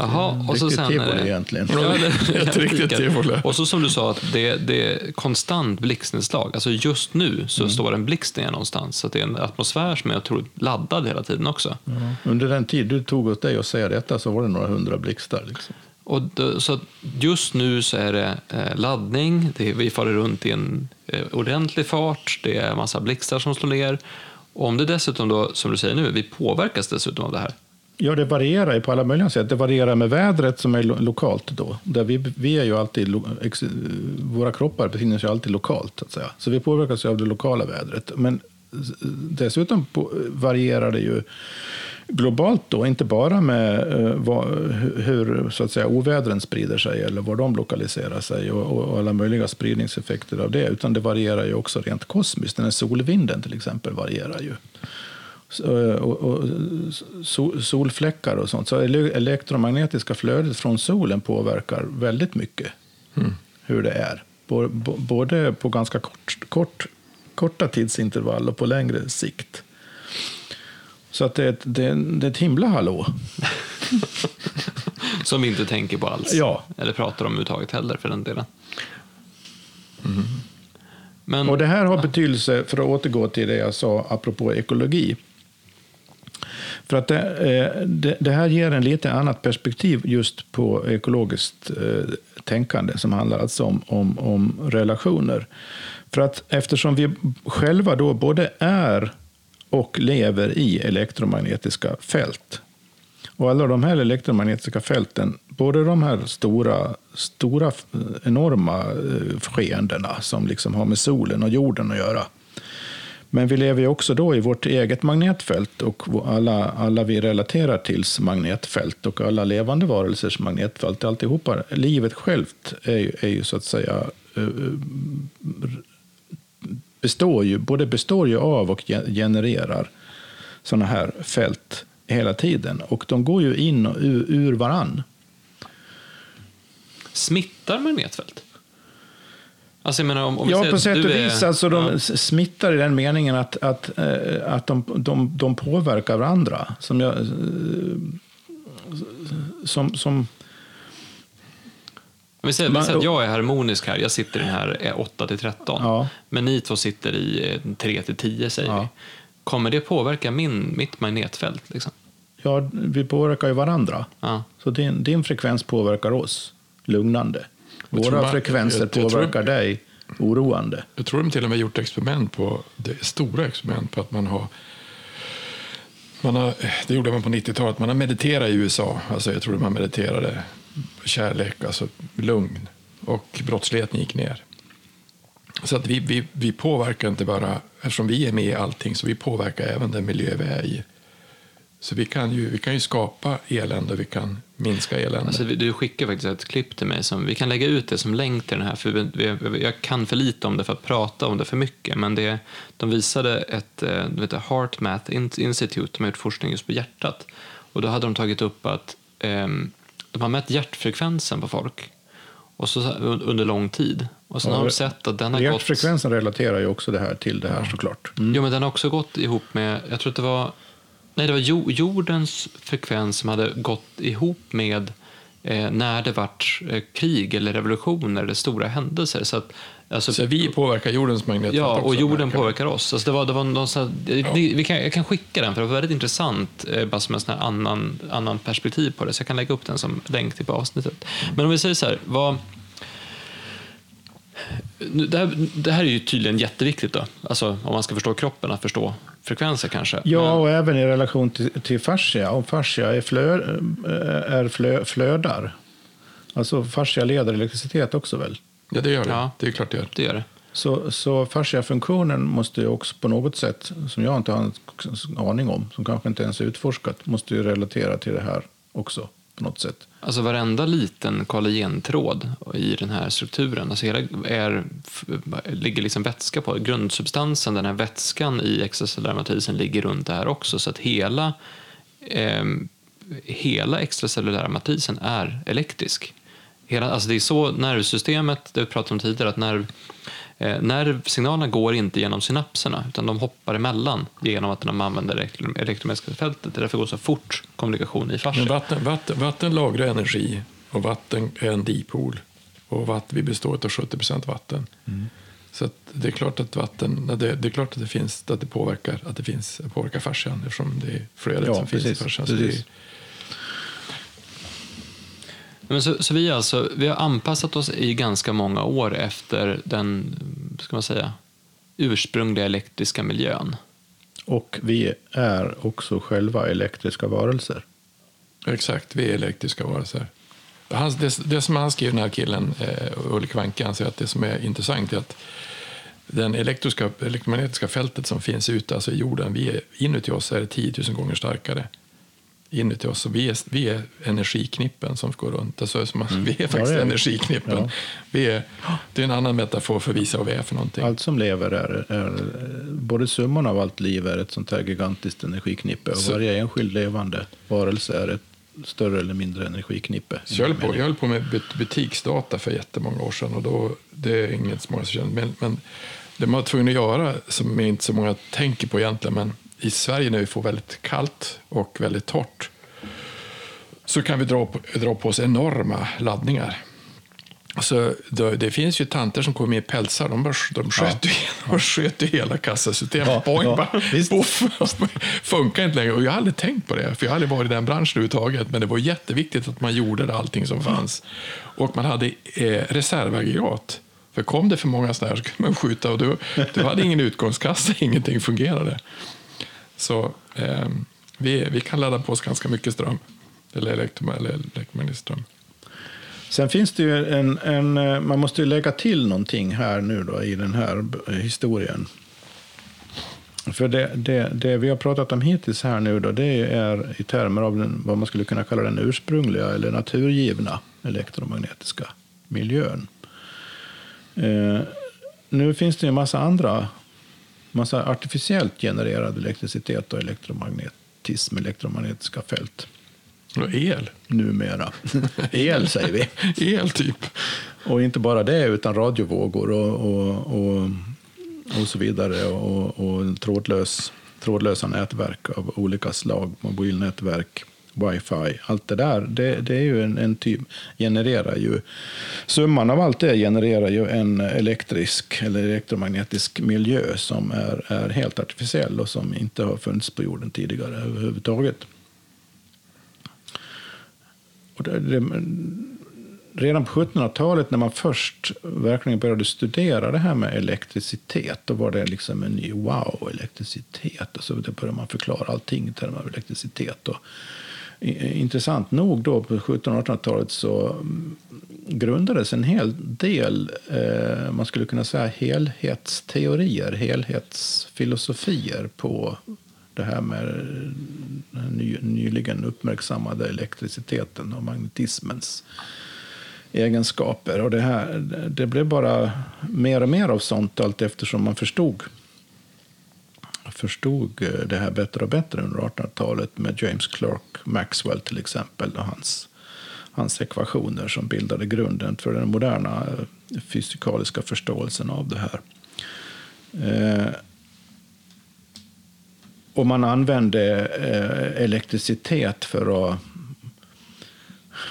Jaha, och så sen... tivoli eh, egentligen. Ja, det- Ett riktigt tivoli. Och så som du sa, att det, det är konstant blixtnedslag. Alltså just nu så Mm. står en blixt ner någonstans. Så att det är en atmosfär som är otroligt laddad hela tiden också. Under den tid du tog åt dig att säga detta så var det några hundra blixtar. Liksom. Och det, så just nu så är det eh, laddning, det är, vi far runt i en eh, ordentlig fart, det är massa blixtar som slår ner. Och om det dessutom då, som du säger nu, vi påverkas dessutom av det här. Ja, det varierar ju på alla möjliga sätt. Det varierar med vädret som är lo- lokalt då. Där vi, vi är ju alltid, våra kroppar befinner sig alltid lokalt. Så, att säga. så vi påverkas av det lokala vädret. Men dessutom på, varierar det ju globalt då, inte bara med eh, vad, hur så att säga, ovädren sprider sig eller var de lokaliserar sig och, och alla möjliga spridningseffekter av det, utan det varierar ju också rent kosmiskt. Den här solvinden till exempel varierar ju. Och, och, solfläckar och sånt. Så ele- elektromagnetiska flödet från solen påverkar väldigt mycket hur det är. Både på ganska kort, kort, korta tidsintervall och på längre sikt. Så att det, är ett, det, är, det är ett himla hallå. Som vi inte tänker på alls. Ja. Eller pratar om överhuvudtaget heller för den delen. Men, Och det här har betydelse, för att återgå till det jag sa apropå ekologi. För att det, eh, det, det här ger en lite annat perspektiv just på ekologiskt eh, tänkande som handlar alltså om, om, om relationer. För att eftersom vi själva då både är och lever i elektromagnetiska fält och alla de här elektromagnetiska fälten, både de här stora, stora eh, enorma skeendena som liksom har med solen och jorden att göra. Men vi lever ju också då i vårt eget magnetfält och alla, alla vi relaterar tills magnetfält och alla levande varelsers magnetfält. Alltihopa, livet självt är ju, är ju så att säga eh, eh, består ju, både består ju av och genererar sådana här fält hela tiden. Och de går ju in och ur, ur varann. smittar magnetfält? Alltså jag menar om, om vi Ja, på sätt och du är- vis. Alltså, de ja. smittar i den meningen att, att, eh, att de, de, de påverkar varandra. Som jag... eh, Som, som, Om vi säger, vi Man- säger att jag är harmonisk här, jag sitter i den här eh, 8 till 13. Ja. Men ni två sitter i eh, 3 till 10 säger Ja. vi. Kommer det påverka min, mitt magnetfält? Liksom? ja, vi påverkar ju varandra. Ja. Så din, din frekvens påverkar oss lugnande. Jag tror Våra man- frekvenser jag- jag tror- påverkar dig oroande. Jag tror de till och med gjort experiment på, det, stora experiment på att man har man har, det gjorde man på 90-talet. Man har mediterat i USA. Alltså jag tror man mediterade kärlek, alltså lugn. Och brottsligheten gick ner. Så att vi, vi, vi påverkar inte bara, eftersom vi är med i allting, så vi påverkar även den miljö vi är i. Så vi kan ju, vi kan ju skapa elände, vi kan minska elände. Alltså, du skickade faktiskt ett klipp till mig. Som, vi kan lägga ut det som länk till den här. För vi, vi, jag kan för lite om det för att prata om det för mycket. Men det, de visade ett eh, du vet, Heart Math Institute. De har gjort forskning just på hjärtat. Och då hade de tagit upp att eh, de har mätt hjärtfrekvensen på folk. Och så, under lång tid. Och sen Ja, har de sett att den har gått... Hjärtfrekvensen relaterar ju också det här till det här såklart. Mm. Jo, men den har också gått ihop med, jag tror att det var, nej det var jo, jordens frekvens som hade gått ihop med eh, när det vart eh, krig eller revolutioner eller stora händelser. Så att, alltså, Så vi påverkar jordens magnetfält Ja, och jorden påverkar oss. Alltså det var, det var någon sån här, det, vi kan, jag kan skicka den, för det var väldigt intressant, eh, bara som en sån här annan, annan perspektiv på det. Så jag kan lägga upp den som länk till avsnittet. Men om vi säger så här, vad... Det här, det här är ju tydligen jätteviktigt då, alltså om man ska förstå kroppen, att förstå frekvenser kanske. Ja, Men- och även i relation till, till fascia. Om fascia är, flö, eh, är flö, flödar. Alltså fascia leder elektricitet också väl? Ja, det gör det. Ja. Det är klart det gör. det gör det. Så, så fasciafunktionen måste ju också på något sätt, som jag inte har en aning om, som kanske inte ens är utforskat, måste ju relatera till det här också på något sätt. Alltså varenda liten kollagentråd i den här strukturen, alltså hela är, ligger liksom vätska på. Grundsubstansen, den här vätskan i extracellulära matrisen ligger runt det här också. Så att hela, eh, hela extracellulära matrisen är elektrisk. Hela, alltså det är så nervsystemet, det vi pratade om tidigare, att nerv, eh, nervsignalerna går inte genom synapserna utan de hoppar emellan genom att de använder det elektro- elektromagnetiska fältet. Det är därför går så fort kommunikation i fascia. Men vatten, vatten, vatten lagrar energi och vatten är en dipol. Och vatten, vi består av 70 procent vatten. Mm. Så att det är klart att vatten, det, det är klart att det finns, att det påverkar, att det finns, påverkar fascian eftersom det är flödet Ja, som finns i precis, fascian. Så det precis. är, Men så, så vi, alltså, vi har anpassat oss i ganska många år efter den ska man säga, ursprungliga elektriska miljön. Och vi är också själva elektriska varelser. exakt, vi är elektriska varelser. Han, det, det som han skriver, den här killen, eh, Ulle Kvanke, han säger att det som är intressant är att den elektriska, elektromagnetiska fältet som finns ute, alltså i jorden, vi är, inuti oss är det 10 000 gånger starkare. Inuti oss, så vi är, vi är energiknippen som går runt. Alltså, som, Vi är faktiskt Mm. Ja, det är energiknippen. Ja. Vi är, det är en annan metafor för att visa vad vi är för någonting. Allt som lever är, är både summan av allt liv är ett sånt här gigantiskt energiknippe och Så- varje enskild levande varelse är ett större eller mindre energiknippe. Så jag, höll på, jag höll på med but- butiksdata för jättemånga år sedan och då, det är inget som. Men, men det man var tvungen att göra, som inte så många tänker på egentligen, men i Sverige när vi får väldigt kallt och väldigt torrt så kan vi dra på, dra på oss enorma laddningar. Så det, det finns ju tanter som kommer i pälsar, de, bara, de sköt, ju, de sköt ju hela kassasystemet. Ja, Boing, ja, bara, poff, funkar inte längre. Och jag har aldrig tänkt på det, för jag har aldrig varit i den branschen överhuvudtaget. Men det var jätteviktigt att man gjorde allting som fanns. Och man hade eh, reservaggregat. För kom det för många sådana här så kunde man skjuta och du, du hade ingen utgångskassa, ingenting fungerade. Så eh, vi, vi kan ladda på oss ganska mycket ström. Eller eller elektromagnetisk ström. Sen finns det ju en, en, eh, man måste ju lägga till någonting här nu då i den här historien. För det, det, det vi har pratat om hittills här nu då, det är i termer av den, vad man skulle kunna kalla den ursprungliga eller naturgivna elektromagnetiska miljön. Eh, nu finns det ju en massa andra, massa artificiellt genererad elektricitet och elektromagnetism, elektromagnetiska fält Och el. numera. El säger vi. El, typ. Och inte bara det, utan radiovågor och, och, och, och så vidare. Och, och trådlös, trådlösa nätverk av olika slag, mobilnätverk, wifi. Allt det där, det, det är ju en, en typ, genererar ju, summan av allt det genererar ju en elektrisk eller elektromagnetisk miljö som är, är helt artificiell och som inte har funnits på jorden tidigare överhuvudtaget. Och det, det, redan på 1700-talet när man först verkligen började studera det här med elektricitet, då var det liksom en ny wow, elektricitet. Och så började man förklara allting i termer av elektricitet. Och, intressant nog då på 1700-1800-talet så mm, grundades en hel del, eh, man skulle kunna säga helhetsteorier, helhetsfilosofier på det här med den ny, nyligen uppmärksammade elektriciteten och magnetismens egenskaper. Och det, här, det blev bara mer och mer av sånt allt eftersom man förstod förstod eh, det här bättre och bättre under 1800-talet med James Clerk Maxwell till exempel och hans, hans ekvationer som bildade grunden för den moderna eh, fysikaliska förståelsen av det här. Eh, och man använde eh, elektricitet för att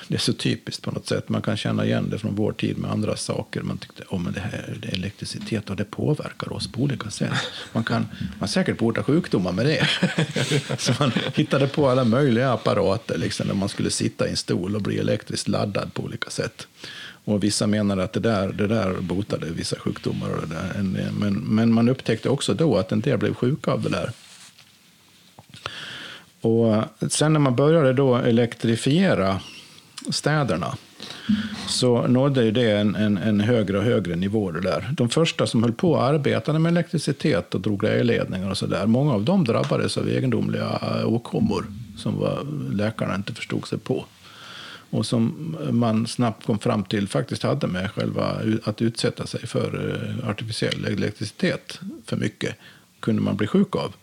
det är så typiskt på något sätt. Man kan känna igen det från vår tid med andra saker. Man tyckte oh, men det här det är elektricitet och det påverkar oss på olika sätt. Man kan man säkert bota sjukdomar med det. så man hittade på alla möjliga apparater liksom, när man skulle sitta i en stol och bli elektriskt laddad på olika sätt. Och vissa menar att det där, det där botade vissa sjukdomar. Och det där. Men, men man upptäckte också då att en del blev sjuka av det där. Och sen när man började då elektrifiera städerna så nådde ju det en, en, en, högre och högre nivå. Det där. De första som höll på och arbetade med elektricitet och drog ledningar och så där, många av dem drabbades av egendomliga åkommor som var, läkarna inte förstod sig på. Och som man snabbt kom fram till faktiskt hade med själva att utsätta sig för eh, artificiell elektricitet för mycket kunde man bli sjuk av.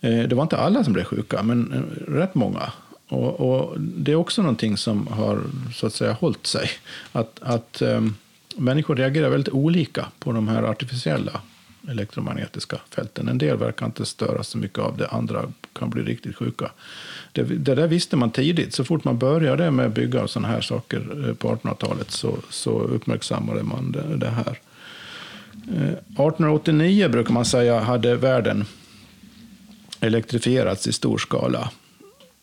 Eh, det var inte alla som blev sjuka, men eh, rätt många. Och, och, det är också någonting som har så att säga hållit sig. Att, att um, människor reagerar väldigt olika på de här artificiella elektromagnetiska fälten. En del verkar inte störas så mycket av det, andra kan bli riktigt sjuka. Det, det där visste man tidigt. Så fort man började med att bygga sådana här saker eh, på 1800-talet så, så uppmärksammade man det, det här. Eh, 1889 brukar man säga hade världen elektrifierats i stor skala.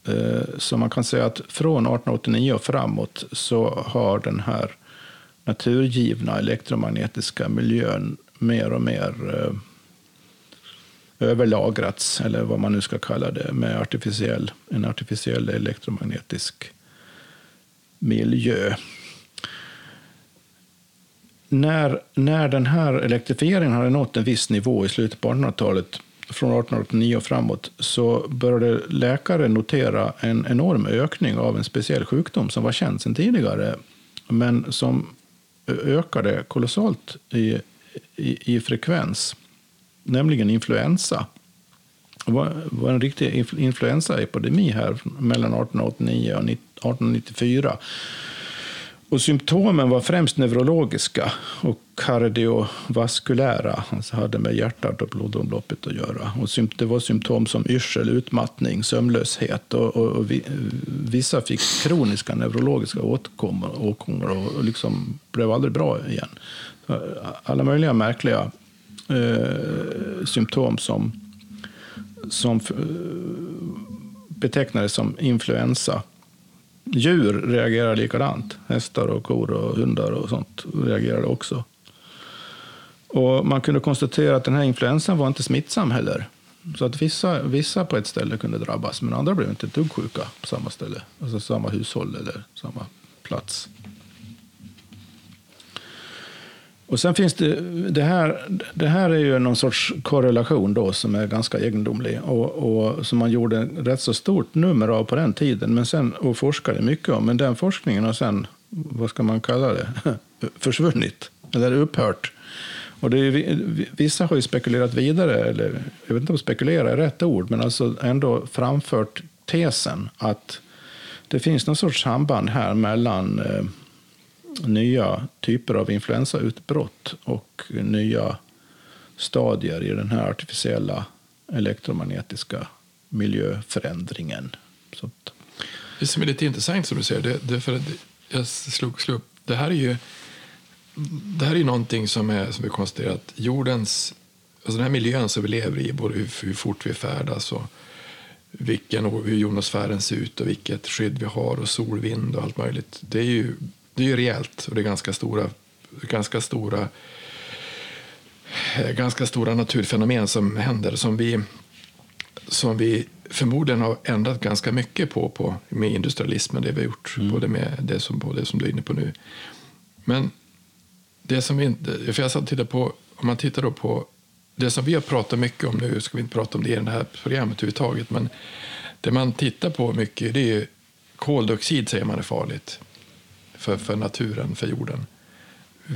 Eh, så man kan säga att från 1889 och framåt så har den här naturgivna elektromagnetiska miljön mer och mer eh, överlagrats, eller vad man nu ska kalla det, med artificiell, en artificiell elektromagnetisk miljö. När, när den här elektrifieringen hade nått en viss nivå i slutet på 1800-talet från 1889 och framåt så började läkare notera en enorm ökning av en speciell sjukdom som var känd sedan tidigare, men som ökade kolossalt i, i, i frekvens, nämligen influensa. Det var, var en riktig influensaepidemi här mellan 1889 och 1894 och symptomen var främst neurologiska och kardiovaskulära, alltså hade med hjärtat och blodomloppet att göra. Och det var symptom som yrsel, utmattning, sömnlöshet och, och, och vissa fick kroniska neurologiska åkommor, och, och liksom blev aldrig bra igen. Alla möjliga märkliga eh, symptom som, som eh, betecknades som influensa Djur reagerar likadant. Hästar och kor och hundar och sånt reagerade också. Och man kunde konstatera att den här influensan var inte smittsam heller. Så att vissa, vissa på ett ställe kunde drabbas, men andra blev inte ett dugg sjuka på samma ställe. Alltså samma hushåll eller samma plats. Och sen finns det, det här, det här är ju någon sorts korrelation då som är ganska egendomlig och, och som man gjorde rätt så stort nummer av på den tiden men sen, och forskade mycket om. Men den forskningen har sen, vad ska man kalla det, försvunnit eller upphört. Och det är, vissa har ju spekulerat vidare, eller jag vet inte om spekulera är rätt ord, men alltså ändå framfört tesen att det finns någon sorts samband här mellan eh, nya typer av influensautbrott och nya stadier i den här artificiella elektromagnetiska miljöförändringen. Så att... Det som är lite intressant som du säger, det, det, för jag slog, slog upp, det här är ju det här är någonting som, är, som vi konstaterat, jordens, alltså den här miljön som vi lever i, både hur, hur fort vi färdas och vilken, hur jonosfären ser ut och vilket skydd vi har och solvind och allt möjligt. Det är ju det är ju rejält och det är ganska stora, ganska stora, eh, ganska stora naturfenomen som händer som vi, som vi förmodligen har ändrat ganska mycket på, på med industrialismen, det vi har gjort, mm. både med det som, på det som du är inne på nu. Men det som vi inte, för jag satt på, om man tittar då på det som vi har pratat mycket om nu, ska vi inte prata om det i det här programmet överhuvudtaget, men Det man tittar på mycket det är ju koldioxid säger man är farligt för, för naturen, för jorden.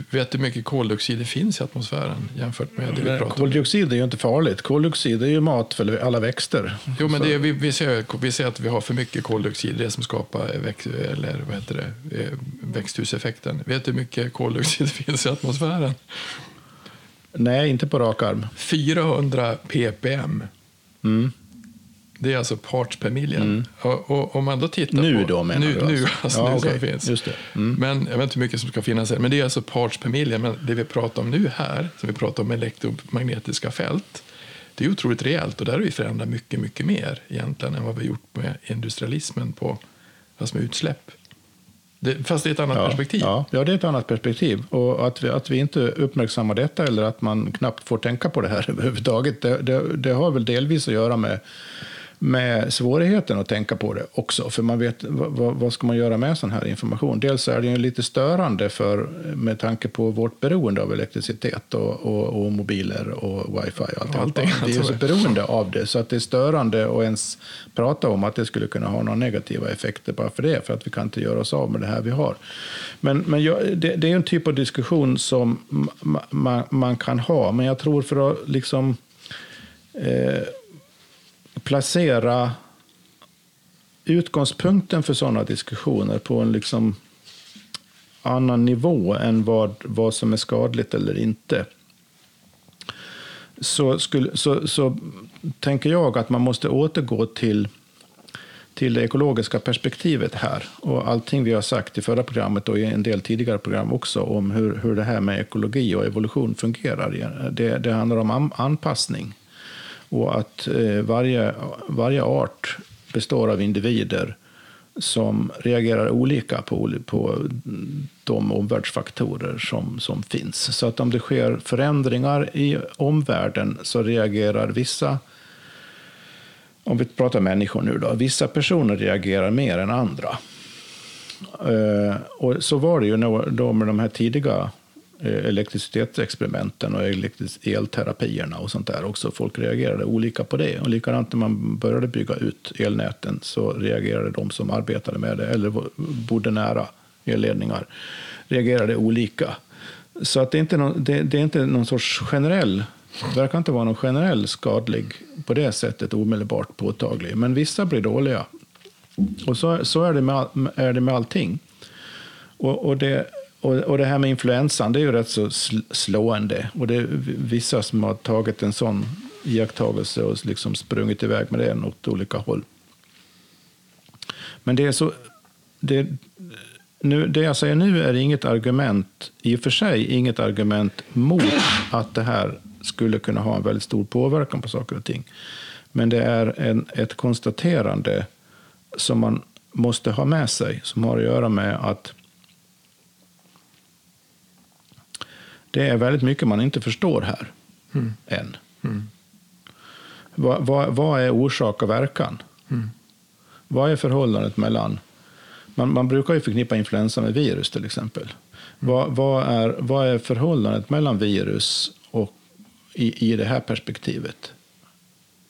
Vet du hur mycket koldioxid det finns i atmosfären jämfört med det vi pratar om? koldioxid är ju inte farligt. Koldioxid är ju mat för alla växter. Jo, men det är, vi, vi, ser, vi ser att vi har för mycket koldioxid, det som skapar väx, eller vad heter det, eh, växthuseffekten. Vet du hur mycket koldioxid det finns i atmosfären? Nej, inte på rak arm. 400 ppm. Mm. Det är alltså parts per million. Och, och om man då tittar Nu på, då, menar nu, du Nu, alltså? alltså Ja, nu okej. som finns. Just det. Mm. Men jag vet inte hur mycket som ska finnas här. Men det är alltså parts per million. Men det vi pratar om nu här, som vi pratar om elektromagnetiska fält, det är otroligt rejält. Och där har vi förändrat mycket, mycket mer egentligen än vad vi gjort med industrialismen på alltså med utsläpp. Det, fast det är ett annat Ja, perspektiv. Ja, ja, det är ett annat perspektiv. Och att vi, att vi inte uppmärksammar detta eller att man knappt får tänka på det här överhuvudtaget, det, det, det har väl delvis att göra med, med svårigheten att tänka på det också. För man vet, vad, vad- ska man göra med sån här information? Dels är det ju lite störande för, med tanke på vårt beroende av elektricitet och, och, och mobiler och wifi och allt. Och allting. Vi är ju så beroende av det så att det är störande att ens prata om att det skulle kunna ha några negativa effekter bara för det, för att vi kan inte göra oss av med det här vi har. Men, men jag, det, det är en typ av diskussion som ma, ma, man kan ha, men jag tror för att liksom eh, placera utgångspunkten för sådana diskussioner på en liksom annan nivå än vad, vad som är skadligt eller inte så, skulle, så, så tänker jag att man måste återgå till, till det ekologiska perspektivet här. Och allting vi har sagt i förra programmet och i en del tidigare program också om hur, hur det här med ekologi och evolution fungerar. Det, det handlar om anpassning. Och att eh, varje, varje art består av individer som reagerar olika på, på de omvärldsfaktorer som, som finns. Så att om det sker förändringar i omvärlden så reagerar vissa, om vi pratar människor nu då, vissa personer reagerar mer än andra. Eh, och så var det ju då med de här tidiga Eh, elektricitetsexperimenten och elterapierna och sånt där också. Folk reagerade olika på det. Och likadant när man började bygga ut elnäten så reagerade de som arbetade med det eller bodde nära elledningar reagerade olika. Så att det, är inte någon, det, det är inte någon sorts generell, det verkar inte vara någon generell skadlig på det sättet omedelbart påtaglig. Men vissa blir dåliga. Och så, så är, det med, all- är det med allting. Och, och, det, och, och det här med influensan, det är ju rätt så slående. Och det är vissa som har tagit en sån iakttagelse och liksom sprungit iväg med den åt olika håll. Men det är så... Det, nu, det jag säger nu är inget argument, i och för sig inget argument mot att det här skulle kunna ha en väldigt stor påverkan på saker och ting. Men det är en, ett konstaterande som man måste ha med sig, som har att göra med att det är väldigt mycket man inte förstår här än. Vad, vad, vad är orsak och verkan? Vad är förhållandet mellan... Man, man brukar ju förknippa influensa med virus till exempel. Vad, vad, är, vad är förhållandet mellan virus och i, i det här perspektivet?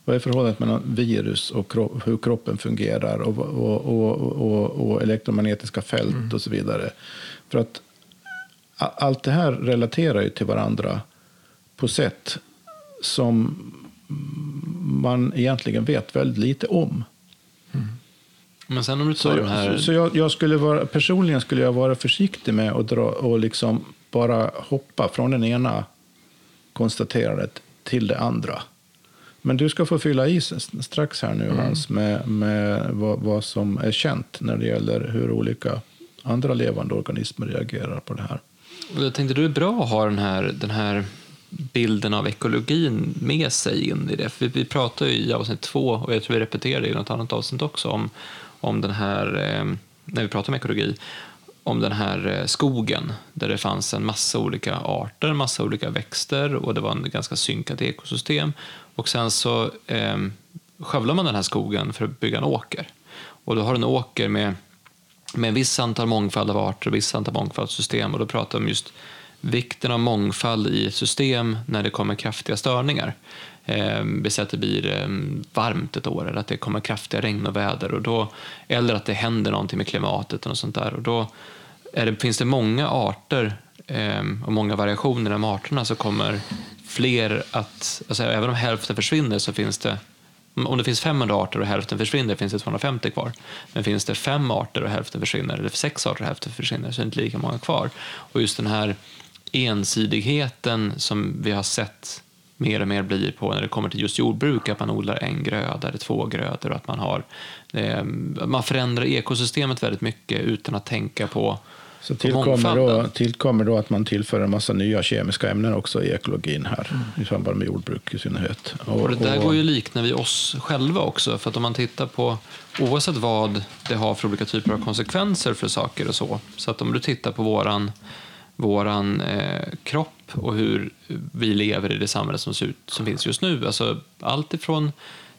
Vad är förhållandet mellan virus och kro- hur kroppen fungerar och, och, och, och, elektromagnetiska fält och så vidare? För att allt det här relaterar ju till varandra på sätt som man egentligen vet väldigt lite om. Men sen om du Så, tar den här... så jag, jag skulle vara, personligen skulle jag vara försiktig med att dra och liksom bara hoppa från den ena konstaterandet till det andra. Men du ska få fylla i strax här nu, Hans, med, med vad, vad som är känt när det gäller hur olika andra levande organismer reagerar på det här. Jag tänkte det är bra att ha den här, den här bilden av ekologin med sig in i det. För vi pratade ju i avsnitt två, och jag tror vi repeterade i något annat avsnitt också, om, om den här, eh, när vi pratade om ekologi, om den här eh, skogen där det fanns en massa olika arter, en massa olika växter och det var en ganska synkat ekosystem. Och sen så eh, skövlar man den här skogen för att bygga en åker. Och då har du en åker med med en viss antal mångfald av arter och viss antal mångfald av system. Och då pratar vi om just vikten av mångfald i ett system när det kommer kraftiga störningar. eh, vi säger att det blir eh, varmt ett år eller att det kommer kraftiga regn och väder och då, eller att det händer någonting med klimatet och något sånt där. Och då det, finns det många arter eh, och många variationer av arterna så kommer fler att, alltså även om hälften försvinner så finns det Mm, om det finns 500 arter och hälften försvinner finns det 250 kvar. Men finns det fem arter och hälften försvinner, eller sex arter och hälften försvinner, så är det inte lika många kvar. Och just den här ensidigheten som vi har sett mer och mer blir på när det kommer till just jordbruk, att man odlar en gröda eller två grödor och att man har eh, man förändrar ekosystemet väldigt mycket utan att tänka på så tillkommer då, tillkommer då att man tillför en massa nya kemiska ämnen också i ekologin här, mm. i samband med jordbruk i synnerhet. Och, och det där och, går ju likna vid oss själva också, för att om man tittar på oavsett vad det har för olika typer av konsekvenser för saker och så, så att om du tittar på våran våran eh, kropp och hur vi lever i det samhälle som, ut, som finns just nu. Alltså, allt ifrån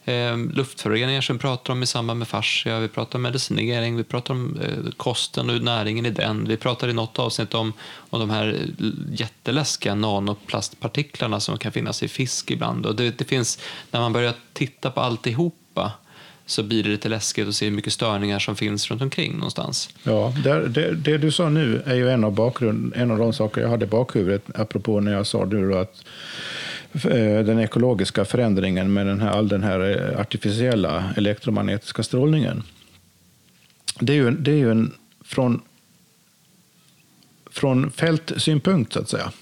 eh, luftföroreningar som vi pratar om i samband med fascia, vi pratar om medicinering, vi pratar om eh, kosten och näringen i den. Vi pratar i något avsnitt om, om de här eh, jätteläskiga nanoplastpartiklarna som kan finnas i fisk ibland. Och det, det finns, när man börjar titta på alltihopa så blir det lite läskigt att se hur mycket störningar som finns runt omkring någonstans. Ja, det, det, det du sa nu är ju en av, bakgrund, en av de saker jag hade i bakhuvudet, apropå när jag sa nu att den ekologiska förändringen med den här, all den här eh, artificiella elektromagnetiska strålningen. Det är ju, det är ju en, från, från fältsynpunkt, så att säga,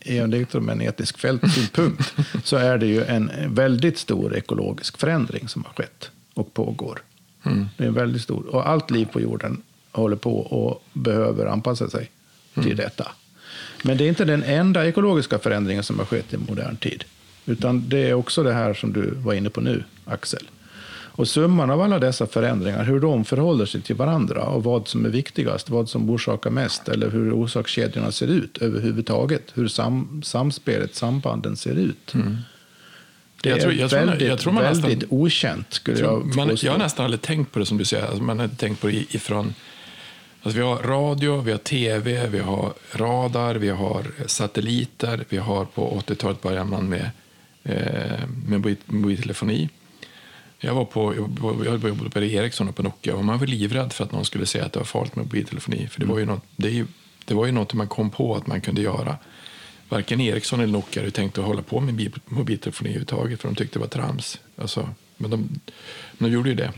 i en elektromagnetisk fältsynpunkt, så är det ju en väldigt stor ekologisk förändring som har skett och pågår. Mm. Det är väldigt stor. Och allt liv på jorden håller på och behöver anpassa sig mm. till detta. Men det är inte den enda ekologiska förändringen som har skett i modern tid. Utan det är också det här som du var inne på nu, Axel. Och summan av alla dessa förändringar, hur de förhåller sig till varandra och vad som är viktigast, vad som orsakar mest eller hur orsakskedjorna ser ut överhuvudtaget, hur sam, samspelet, sambanden ser ut. Mm. Det jag tror, jag är väldigt, jag tror man väldigt nästan, okänt, skulle jag, jag man, Jag har nästan aldrig tänkt på det som du säger. Alltså man har tänkt på det ifrån... Alltså vi har radio, vi har tv, vi har radar, vi har satelliter. Vi har på 80-talet började man med, eh, med mobiltelefoni. Jag var på, jag jobbade på Ericsson och på Nokia och man var livrädd för att någon skulle säga att det var farligt med mobiltelefoni. För det var ju något, det, det var ju något man kom på att man kunde göra varken Ericsson eller Nokia hade tänkt att hålla på med mobiltelefoni överhuvudtaget för de tyckte det var trams. Alltså, men de, de gjorde ju det.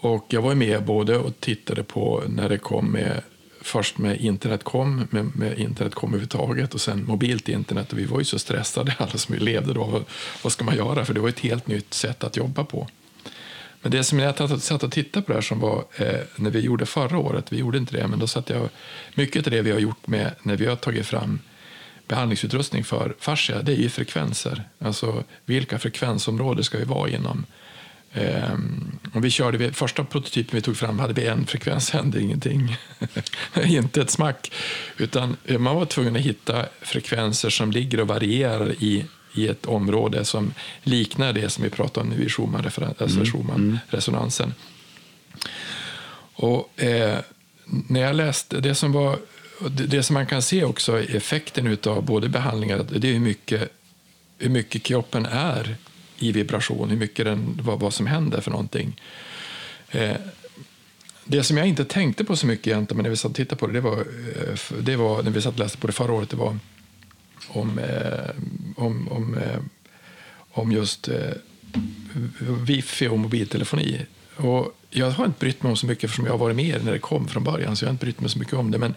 Och jag var med både och tittade på när det kom med först med internet kom, med, med internet kom överhuvudtaget och sen mobilt internet. Och vi var ju så stressade alla som vi levde då. Vad, vad ska man göra? För det var ett helt nytt sätt att jobba på. Men det som jag satt och tittade på det här som var eh, när vi gjorde förra året, vi gjorde inte det, men då satt jag, mycket av det vi har gjort med när vi har tagit fram behandlingsutrustning för fascia, det är ju frekvenser. Alltså vilka frekvensområden ska vi vara inom? Um, och vi körde, första prototypen vi tog fram hade vi en frekvens, hände ingenting. Inte ett smack. Utan man var tvungen att hitta frekvenser som ligger och varierar i, i ett område som liknar det som vi pratar om nu i Schumann-resonansen. Mm. Och eh, när jag läste, det som var det som man kan se också effekten av både behandlingar, det är hur mycket, hur mycket kroppen är i vibration, hur mycket den, vad, vad som händer för någonting. Eh, det som jag inte tänkte på så mycket egentligen, men när vi satt och tittade på det, det var, eh, det var när vi satt och läste på det förra året, det var om, eh, om, om, eh, om just eh, wifi och mobiltelefoni. Och jag har inte brytt mig om så mycket eftersom jag har varit med när det kom från början. Så jag har inte brytt mig så mycket om det. Men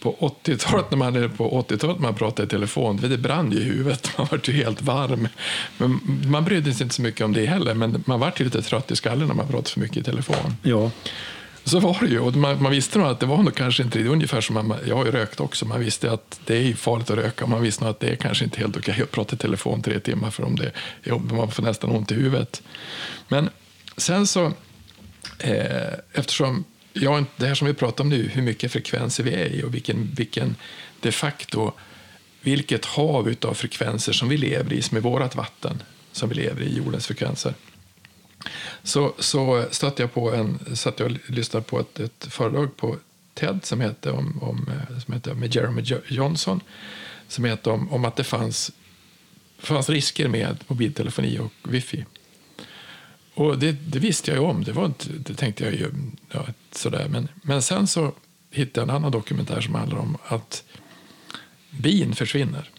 på 80-talet när man, på 80-talet man pratade i telefon, det brann ju i huvudet. Man var ju helt varm. Men man brydde sig inte så mycket om det heller. Men man var ju lite trött i skallen när man pratade för mycket i telefon. Ja. Så var det ju. Och man, man visste nog att det var nog kanske inte ungefär som man, jag har ju rökt också. Man visste att det är farligt att röka. Man visste nog att det är kanske inte helt okej att prata i telefon tre timmar för om det, man får nästan ont i huvudet. Men sen så Eh, eftersom ja, det här som vi pratar om nu, hur mycket frekvenser vi är i och vilken, vilken de facto vilket hav av frekvenser som vi lever i, som är vårt vatten, som vi lever i, jordens frekvenser. Så, så stötte jag på en, satt jag och lyssnade på ett, ett föredrag på TED som heter, om, om, som heter med Jeremy Johnson som heter om, om att det fanns fanns risker med mobiltelefoni och wifi. Och det, det visste jag ju om, det, var inte, det tänkte jag ju ja, sådär. Men, men sen så hittade jag en annan dokumentär som handlar om att bin försvinner.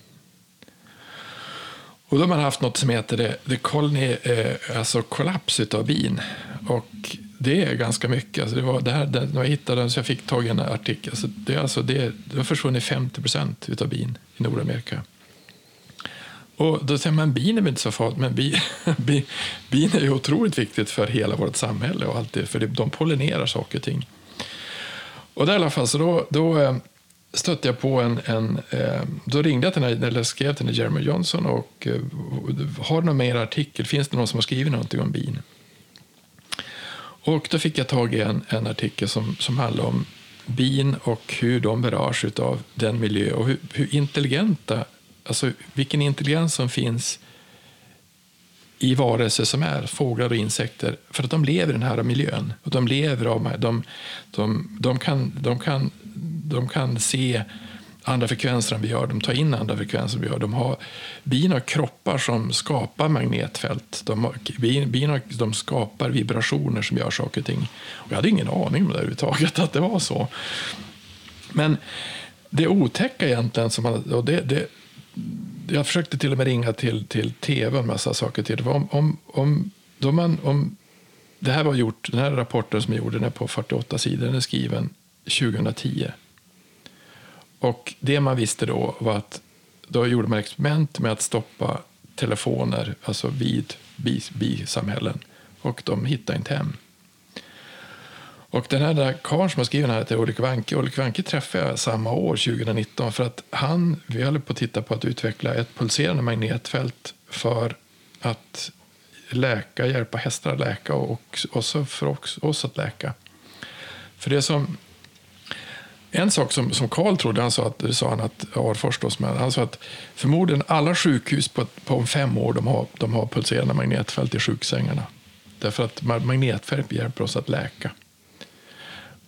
Och då har man haft något som heter det, the colony, eh, alltså kollaps av bin. Och det är ganska mycket. Alltså det var det här, det, när jag hittade den så jag fick tag i en artikel. Alltså det, alltså det, det har försvunnit 50 procent av bin i Nordamerika. Och då säger man bin är inte så farligt, men bin, bin, bin är ju otroligt viktigt för hela vårt samhälle och allt det, för de pollinerar saker och ting. Och där i alla fall, så då, då eh, stötte jag på en, en eh, då ringde jag till den, eller skrev till Jeremy Johnson och eh, har du någon mer artikel, finns det någon som har skrivit någonting om bin? Och då fick jag tag i en, en artikel som, som handlar om bin och hur de berörs av den miljö och hur, hur intelligenta, alltså vilken intelligens som finns i varelser som är fåglar och insekter för att de lever i den här miljön. Och de lever av de, de, de, kan, de, kan, de kan se andra frekvenser än vi gör, de tar in andra frekvenser än vi gör. De har, bin har kroppar som skapar magnetfält. De, har, bin, bin har, de skapar vibrationer som gör saker och ting. Och jag hade ingen aning om det överhuvudtaget, att det var så. Men det otäcka egentligen, som man, och det, det, jag försökte till och med ringa till, till tv och en massa saker till. Om, om, om, då man, om, det här var gjort, den här rapporten som jag gjorde, den är på 48 sidor, den är skriven 2010. Och det man visste då var att då gjorde man experiment med att stoppa telefoner alltså vid bisamhällen och de hittade inte hem. Och den här karln som har skrivit den här heter Ulrik Wanke. Ulrik Wanke träffade jag samma år, 2019, för att han, vi håller på att titta på att utveckla ett pulserande magnetfält för att läka, hjälpa hästar att läka och också för oss att läka. För det som en sak som, som Carl trodde, han sa att, det sa han att Arfors då, han sa att förmodligen alla sjukhus på, på fem år de har, de har pulserande magnetfält i sjuksängarna. Därför att magnetfält hjälper oss att läka.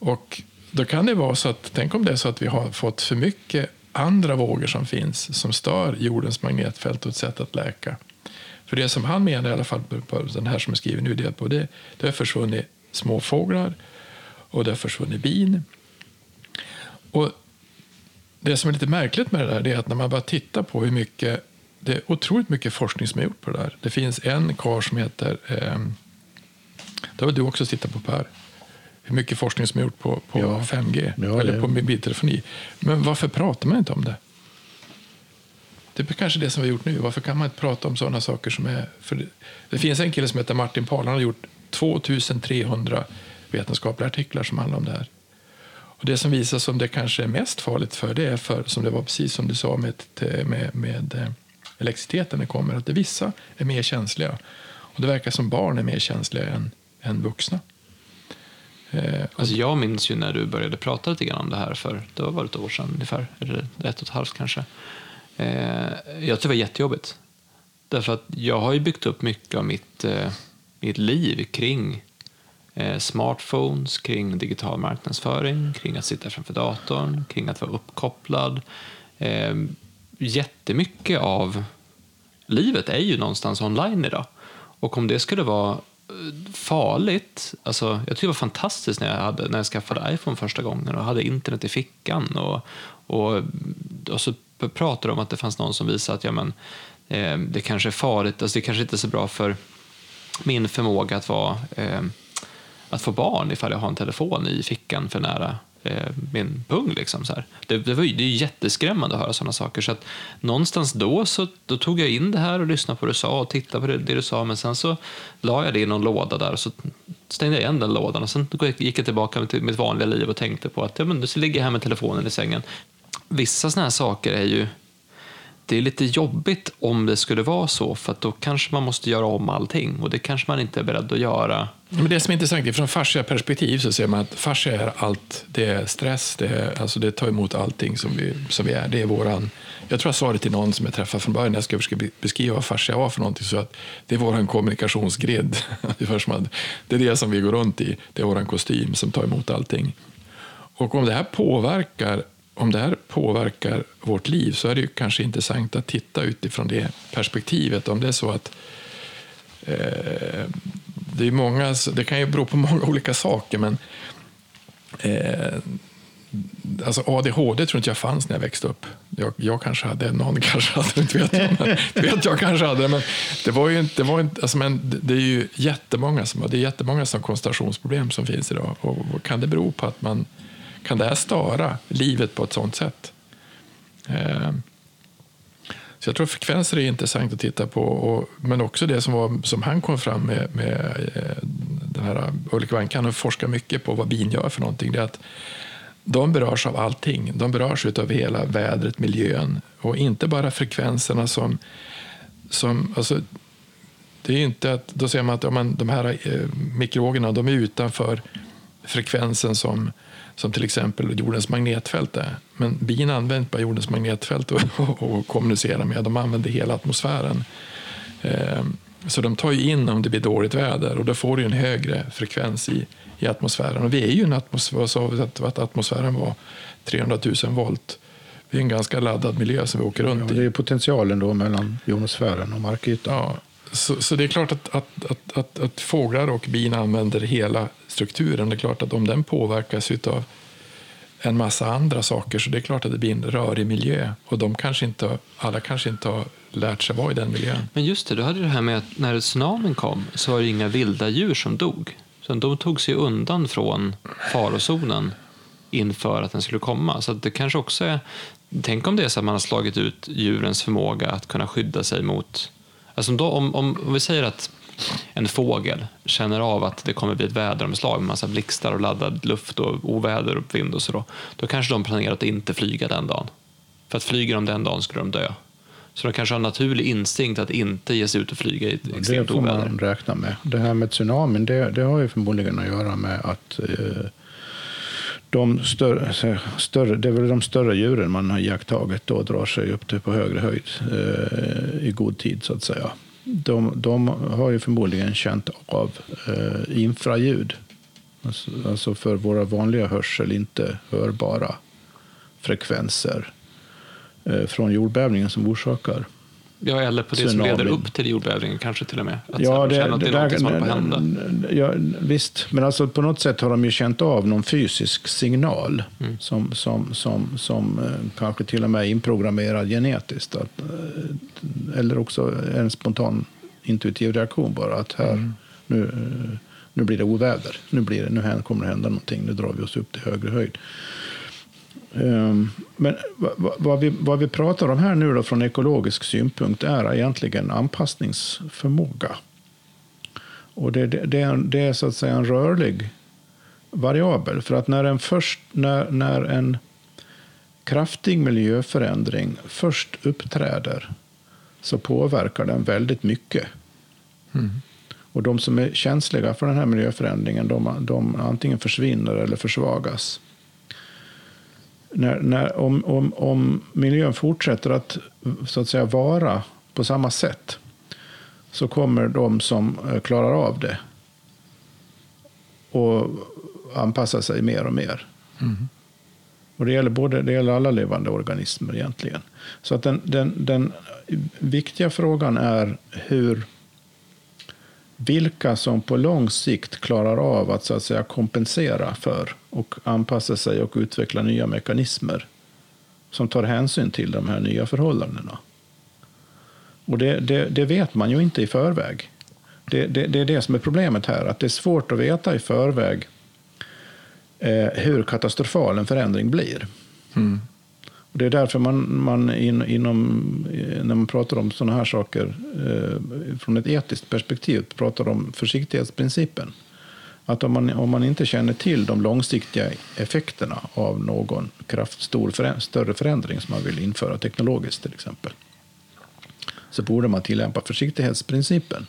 Och då kan det vara så att, tänk om det är så att vi har fått för mycket andra vågor som finns som stör jordens magnetfält och ett sätt att läka. För det som han menar, i alla fall på den här som är skriven nu, det, är på det, det har försvunnit småfåglar och det har försvunnit bin. Och det som är lite märkligt med det där det är att när man bara tittar på hur mycket, det är otroligt mycket forskning som är gjort på det där. Det finns en karl som heter, eh, det har du också tittat på Per, mycket forskning som är gjort på, på ja. 5G ja, eller på mobiltelefoni. Men varför pratar man inte om det? Det är kanske det som vi har gjort nu. Varför kan man inte prata om sådana saker som är... För det, finns en kille som heter Martin Pahl. Han har gjort 2300 vetenskapliga artiklar som handlar om det här. Och det som visar som det kanske är mest farligt för det är för, som det var precis som du sa med, med, med eh, elektriciteten det kommer, att det vissa är mer känsliga. Och det verkar som barn är mer känsliga än, än vuxna. Eh, alltså jag minns ju när du började prata lite grann om det här för det var ett år sedan ungefär, eller ett och ett halvt kanske. Eh, jag tyckte det var jättejobbigt. Därför att jag har ju byggt upp mycket av mitt, eh, mitt liv kring eh, smartphones, kring digital marknadsföring, kring att sitta framför datorn, kring att vara uppkopplad. Eh, jättemycket av livet är ju någonstans online idag. Och om det skulle vara farligt. Alltså, jag tyckte det var fantastiskt när jag, hade, när jag skaffade iPhone första gången och hade internet i fickan. Och, och, och så pratade de om att det fanns någon som visade att ja, men, eh, det kanske är farligt, alltså, det kanske inte är så bra för min förmåga att, vara, eh, att få barn ifall jag har en telefon i fickan för nära eh, min pung. Liksom, så här. Det, det, var, det är jätteskrämmande att höra sådana saker. Så att någonstans då så då tog jag in det här och lyssnade på det du sa och tittade på det, det du sa. Men sen så la jag det i någon låda där och så stängde jag igen den lådan. Och sen gick jag tillbaka till mitt vanliga liv och tänkte på att ja, men nu ligger jag här med telefonen i sängen. Vissa sådana här saker är ju det är lite jobbigt om det skulle vara så, för då kanske man måste göra om allting och det kanske man inte är beredd att göra. Men det som är intressant är från fascia perspektiv så ser man att fascia är allt. Det är stress, det, är, alltså det tar emot allting som vi, som vi är. Det är våran, jag tror jag sa det till någon som jag träffade från början när jag ska försöka beskriva vad fascia var för någonting. Så att det är vår kommunikationsgrid. det är det som vi går runt i. Det är vår kostym som tar emot allting. Och om det här påverkar om det här påverkar vårt liv så är det ju kanske intressant att titta utifrån det perspektivet. Om det är så att eh, det, är många, det kan ju bero på många olika saker, men eh, alltså ADHD tror inte jag fanns när jag växte upp. Jag, jag kanske hade, någon kanske hade, inte vet jag. Men, vet jag kanske hade, men det var ju inte, det var inte alltså, men det är ju jättemånga som, det är jättemånga som koncentrationsproblem som finns idag. Och, och kan det bero på att man, kan det här störa livet på ett sånt sätt? Eh, så jag tror frekvenser är intressant att titta på, och, men också det som, var, som han kom fram med, med eh, den här Ulrik Wankan och forskar mycket på vad bin gör för någonting. Det är att de berörs av allting. De berörs av hela vädret, miljön och inte bara frekvenserna som... som alltså, det är inte att, då säger man att ja, men, de här eh, mikroågerna de är utanför frekvensen som, som till exempel jordens magnetfält är. Men bin använder bara jordens magnetfält och, och, och kommunicerar med. De använder hela atmosfären. Eh, så de tar ju in om det blir dåligt väder och då får du en högre frekvens i, i atmosfären. Och vi är ju en atmosfär, vi att, att atmosfären var 300 000 volt. Vi är en ganska laddad miljö som vi åker runt ja, i. Det är potentialen då mellan jonosfären och markytan. Ja, så, så det är klart att, att, att, att, att fåglar och bin använder hela strukturen. Det är klart att om den påverkas av en massa andra saker så det är klart att det blir en rörig miljö. Och de kanske inte, alla kanske inte har lärt sig vara i den miljön. Men just det, du hade det här med att när tsunamin kom så var det inga vilda djur som dog. Så de tog sig undan från farozonen inför att den skulle komma. Så det kanske också är, tänk om det är så att man har slagit ut djurens förmåga att kunna skydda sig mot... Alltså då, om, om, om vi säger att en fågel känner av att det kommer bli ett väderomslag med massa blixtar och laddad luft och oväder och vind och så då, då kanske de planerar att inte flyga den dagen. För att flyger de den dagen skulle de dö. Så de kanske har en naturlig instinkt att inte ge sig ut och flyga i ett Det extremt får oväder. man räkna med. Det här med tsunamin, det, det har ju förmodligen att göra med att eh, de större, större, det är väl de större djuren man har iakttagit och drar sig upp till på högre höjd eh, i god tid så att säga. De, de har ju förmodligen känt av eh, infraljud. Alltså, alltså för våra vanliga hörsel inte hörbara frekvenser eh, från jordbävningen som orsakar Ja, eller på det som Tsunamin. leder upp till jordbävningen kanske till och med. Att Ja, det, känna att det är något som håller på att hända. Ja, visst, men alltså på något sätt har de ju känt av någon fysisk signal Mm. som, som, som, som eh, kanske till och med är inprogrammerad genetiskt. Att, eh, eller också en spontan intuitiv reaktion bara. Att här, Mm. nu, eh, nu blir det oväder. Nu, blir det, nu här kommer det hända någonting. Nu drar vi oss upp till högre höjd. Ehm, Men vad- vi, vad vi pratar om här nu då från ekologisk synpunkt är egentligen anpassningsförmåga. Och det, det, det, är, det är så att säga en rörlig variabel. För att när en, först, när, när en kraftig miljöförändring först uppträder så påverkar den väldigt mycket. Och de som är känsliga för den här miljöförändringen, de, de antingen försvinner eller försvagas. När, när, om, om, om miljön fortsätter att, så att säga, vara på samma sätt så kommer de som eh, klarar av det och anpassa sig mer och mer. Och det gäller, både, det gäller alla levande organismer egentligen. Så att den, den, den viktiga frågan är hur vilka som på lång sikt klarar av att, så att säga, kompensera för och anpassa sig och utveckla nya mekanismer som tar hänsyn till de här nya förhållandena. Och det, det, det vet man ju inte i förväg. Det, det, det är det som är problemet här, att det är svårt att veta i förväg eh, hur katastrofal en förändring blir. Mm det är därför man, man in, inom, eh, när man pratar om sådana här saker eh, från ett etiskt perspektiv pratar om försiktighetsprincipen. Att om man, om man inte känner till de långsiktiga effekterna av någon kraft, stor förä, större förändring som man vill införa teknologiskt till exempel så borde man tillämpa försiktighetsprincipen.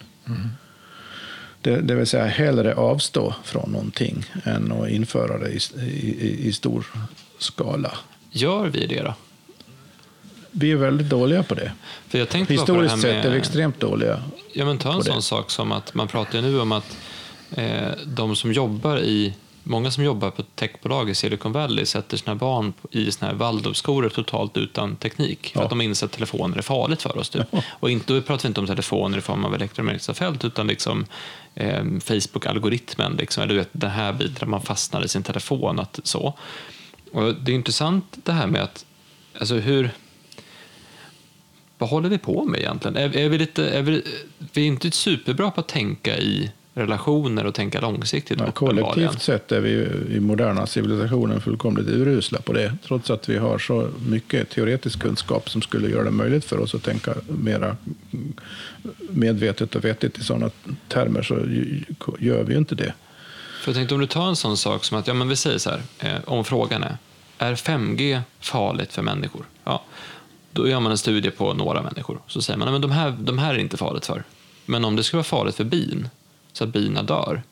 Det, det vill säga hellre avstå från någonting än att införa det i, i, i stor skala. Gör vi det då? Vi är väldigt dåliga på det. För jag tänkte bara på det här Historiskt sett är vi med, extremt dåliga. ja, men ta en på det. sån sak som att man pratar ju nu om att eh, de som jobbar i många som jobbar på techbolag i Silicon Valley sätter sina barn i såna här Waldorfskolor totalt utan teknik. För Ja. att de inser att telefoner är farligt för oss. Typ. Och inte, då pratar vi inte om telefoner i form av elektromagnetiska fält utan liksom, eh, Facebook-algoritmen. Liksom, eller du vet, den här biten där man fastnar i sin telefon. Att, så. Och det är intressant det här med att alltså hur, vad håller vi på med egentligen? Är, är vi, lite, är vi, vi är inte superbra på att tänka i relationer och tänka långsiktigt. Ja, kollektivt sett är vi i moderna civilisationen fullkomligt urusla på det. Trots att vi har så mycket teoretisk kunskap som skulle göra det möjligt för oss att tänka mera medvetet och vettigt i sådana termer så gör vi ju inte det. För jag tänkte om du tar en sån sak som att, ja men vi säger så här, eh, om frågan är, är 5G farligt för människor? Ja, då gör man en studie på några människor. Så säger man, nej men de här, de här är inte farligt för. Men om det skulle vara farligt för bin, så att bina dör,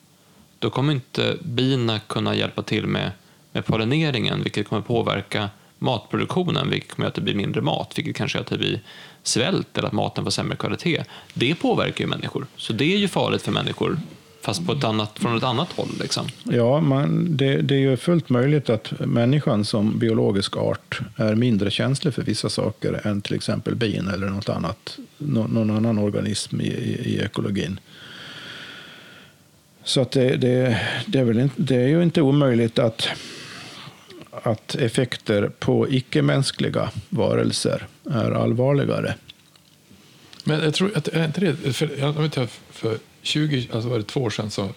då kommer inte bina kunna hjälpa till med, med pollineringen, vilket kommer påverka matproduktionen, vilket kommer göra att det blir mindre mat, vilket kanske gör att det blir svält eller att maten får sämre kvalitet. Det påverkar ju människor, så det är ju farligt för människor, fast på ett annat, från ett annat håll. Liksom. Ja, man, det, det är ju fullt möjligt att människan som biologisk art är mindre känslig för vissa saker än till exempel bin eller något annat, nå- någon annan organism i, i, i ekologin. Så att det, det, det, är väl inte, det är ju inte omöjligt att, att effekter på icke-mänskliga varelser är allvarligare. Men jag tror att är inte det, för, jag vet inte, för 20, alltså var det två år sedan så,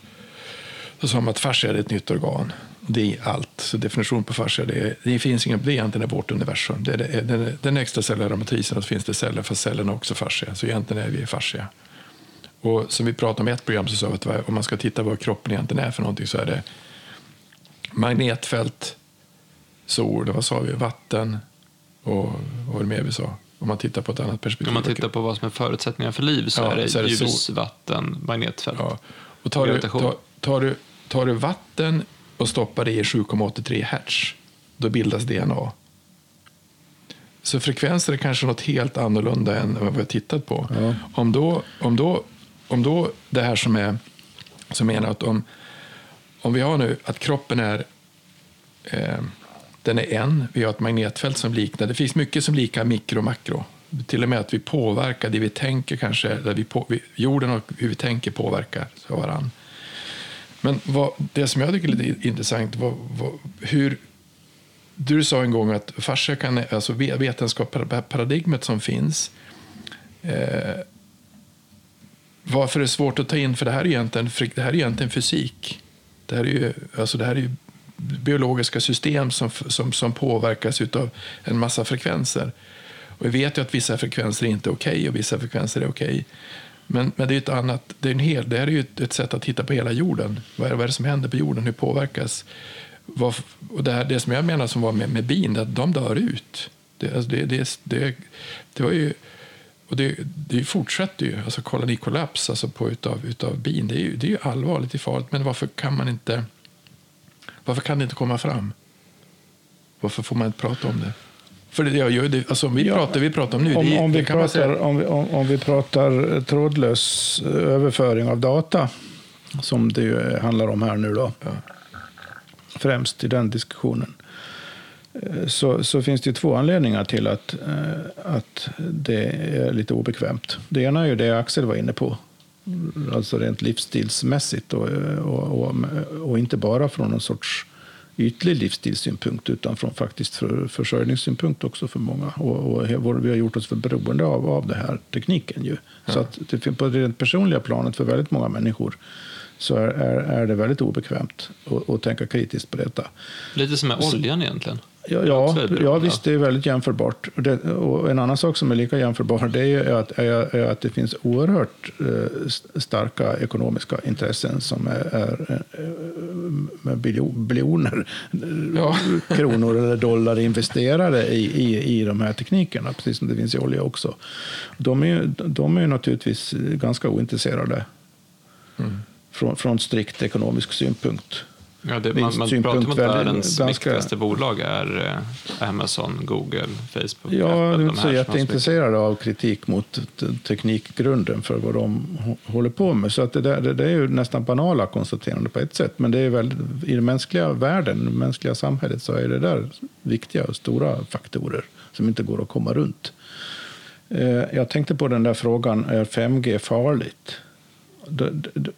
så sa man att fascia är ett nytt organ. Det är allt. Så definitionen på fascia, det, är, det finns ingen, det är egentligen vårt universum. Det är, det är, den, den extracellulära matrisen, och så finns det celler, för cellerna är också fascia. Så egentligen är vi fascia. Och som vi pratade om i ett program så sa vi att om man ska titta vad kroppen egentligen är för någonting så är det magnetfält, sol, vad sa vi, vatten och vad var det mer vi sa? Om man tittar på ett annat perspektiv. Om man tittar på vad som är förutsättningar för liv så Ja, är det, så är det ljus, sol. vatten, magnetfält. Ja. Och tar, du, Gravitation. tar, tar, du, tar du vatten och stoppar det i 7,83 hertz, då bildas DNA. Så frekvenser är kanske något helt annorlunda än vad vi har tittat på. Ja. Om, då, om, då, om då det här som är, som menar att om, om vi har nu att kroppen är eh, den är en, vi har ett magnetfält som liknar, det finns mycket som liknar mikro och makro. Till och med att vi påverkar det vi tänker kanske, där vi på, vi, jorden och hur vi tänker påverkar varann. Men vad, det som jag tycker är lite intressant, vad, vad, hur, du sa en gång att fascia kan, alltså vetenskapsparadigmet som finns, eh, varför är det svårt att ta in, för det här är egentligen, det här är egentligen fysik. Det här är ju, alltså det här är ju biologiska system som, som, som påverkas av en massa frekvenser. Och vi vet ju att vissa frekvenser inte är okej och vissa frekvenser är okej. Men, men det är ju ett annat, det, är en hel, det här är ju ett, ett sätt att titta på hela jorden. Vad är, vad är det som händer på jorden? Hur påverkas? Vad, och det, här, det som jag menar som var med, med bin, att de dör ut. Det, alltså det, det, det, det var ju... Och det, det fortsätter ju, alltså kolonikollaps alltså på utav, utav bin, det är, ju, det är ju allvarligt i farligt. Men varför kan man inte varför kan det inte komma fram? Varför får man inte prata om det? För det, gör det, alltså, vi, Ja, pratar, vi pratar om nu, Om, det, om, vi pratar, om, vi, om, om vi pratar trådlös eh, överföring av data, som det ju handlar om här nu då, Ja. främst i den diskussionen, eh, så, så finns det två anledningar till att, eh, att det är lite obekvämt. Det ena är ju det Axel var inne på, alltså rent livsstilsmässigt och, och, och, och inte bara från någon sorts ytlig livsstilssynpunkt utan från faktiskt för, försörjningssynpunkt också för många. Och, och vi har gjort oss för beroende av, av den här tekniken. Ju. Så att det, på det rent personliga planet för väldigt många människor så är, är, är det väldigt obekvämt att, tänka kritiskt på detta. Lite som med oljan egentligen. Ja, ja, ja visst, det är väldigt jämförbart. Och, det, och en annan sak som är lika jämförbar det är, ju att, är, är att det finns oerhört eh, st- starka ekonomiska intressen som är, är eh, med biljo- biljoner Ja. kronor eller dollar investerade i, i, i de här teknikerna, precis som det finns i olja också. De är, ju- de är naturligtvis ganska ointresserade från, från strikt ekonomisk synpunkt. Ja, det, man, man pratar om att världens ganska... viktigaste bolag är eh, Amazon, Google, Facebook. Ja, jag är inte så jätteintresserade av kritik mot teknikgrunden för vad de håller på med. Så att det, där, det, det är ju nästan banala konstaterande på ett sätt. Men det är väl, i den mänskliga världen, det mänskliga samhället, så är det där viktiga och stora faktorer som inte går att komma runt. Eh, jag tänkte på den där frågan, är 5G farligt?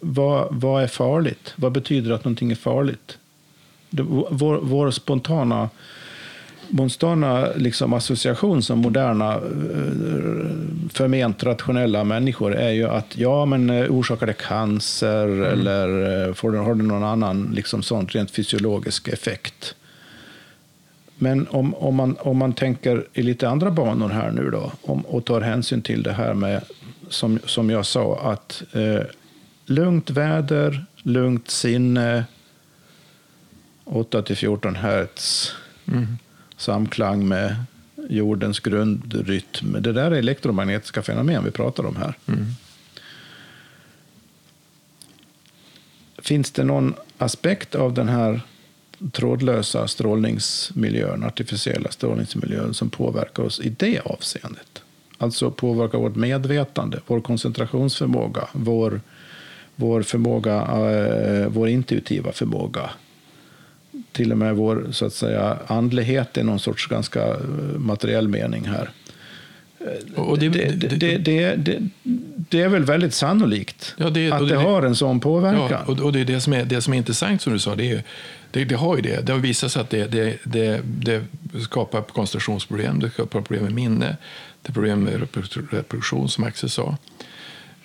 Vad, vad är farligt? Vad betyder att någonting är farligt? Det, vår, vår spontana, spontana liksom association som moderna eh, förment rationella människor är ju att ja, men eh, orsakar det cancer mm. eller eh, får det, har det någon annan liksom sån rent fysiologisk effekt? Men om, om, man, om man tänker i lite andra banor här nu då om, och tar hänsyn till det här med som, som jag sa, att eh, lugnt väder, lugnt sinne, 8 14 hertz, mm. samklang med jordens grundrytm. Det där är elektromagnetiska fenomen vi pratar om här. Mm. Finns det någon aspekt av den här trådlösa strålningsmiljön, artificiella strålningsmiljön, som påverkar oss i det avseendet? Alltså påverkar vårt medvetande, vår koncentrationsförmåga, vår, vår förmåga, eh, vår intuitiva förmåga. Till och med vår så att säga, andlighet i någon sorts ganska eh, materiell mening här. Det, det, det, det, är väl väldigt sannolikt ja, att det, har en sån påverkan. Ja, och, och det är det som är, det som är intressant som du sa. Det, är, det, har ju det. Det har visat sig att det skapar koncentrationsproblem, det skapar problem med minne, det är problem med reproduktion som Axel sa.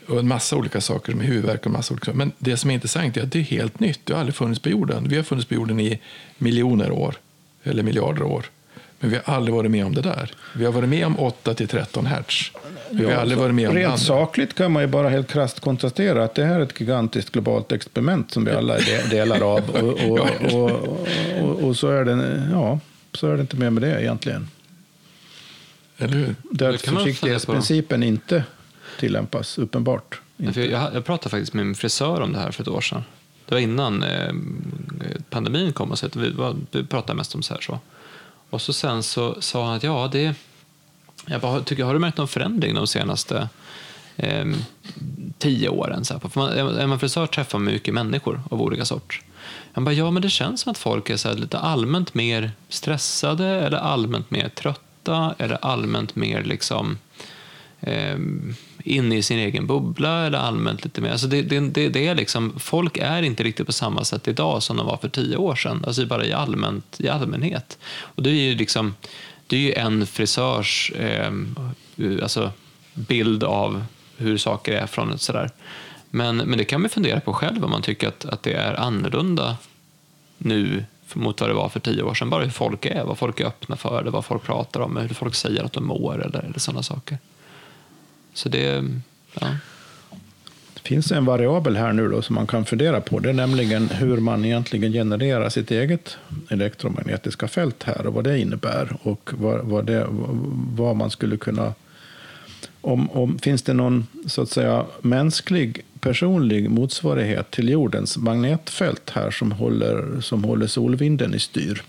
Och en massa olika saker med huvudvärk och massa olika Men det som är intressant är att det är helt nytt. Det har aldrig funnits på jorden. Vi har funnits på jorden i miljoner år, eller miljarder år. Men vi har aldrig varit med om det där. Vi har varit med om 8 till 13 hertz. vi har aldrig varit med om Rent sakligt kan man ju bara helt krasst konstatera att det här är ett gigantiskt globalt experiment som vi alla är delar av. Och, och, och, och, så är det, ja, så är det inte mer med det egentligen. Eller hur? Där försiktighetsprincipen inte tillämpas, uppenbart. Inte. Jag, jag pratade faktiskt med min frisör om det här för ett år sedan. Det var innan eh, pandemin kom och så vi, vi pratade mest om så här så. Och så sen så sa han att ja, det... Jag bara, tycker, har du märkt någon förändring de senaste eh, tio åren? Så här, för man, är man frisör träffar man mycket människor av olika sort. Han bara, ja men det känns som att folk är så lite allmänt mer stressade eller allmänt mer trötta privata? Är det allmänt mer liksom eh, inne i sin egen bubbla eller allmänt lite mer. Alltså det, det, det, det, är liksom, folk är inte riktigt på samma sätt idag som de var för tio år sedan, alltså bara i, allmänt, i allmänhet. Och det är ju liksom, det är ju en frisörs eh, alltså bild av hur saker är från ett sådär. Men, men det kan man fundera på själv om man tycker att, att det är annorlunda nu mot vad det var för tio år sedan. Bara hur folk är, vad folk är öppna för, eller vad folk pratar om, hur folk säger att de mår eller, eller sådana saker. Så det, ja. Det finns en variabel här nu då som man kan fundera på. Det är nämligen hur man egentligen genererar sitt eget elektromagnetiska fält här och vad det innebär och vad, vad, det, vad man skulle kunna... Om, om, finns det någon så att säga mänsklig personlig motsvarighet till jordens magnetfält här som håller, som håller solvinden i styr?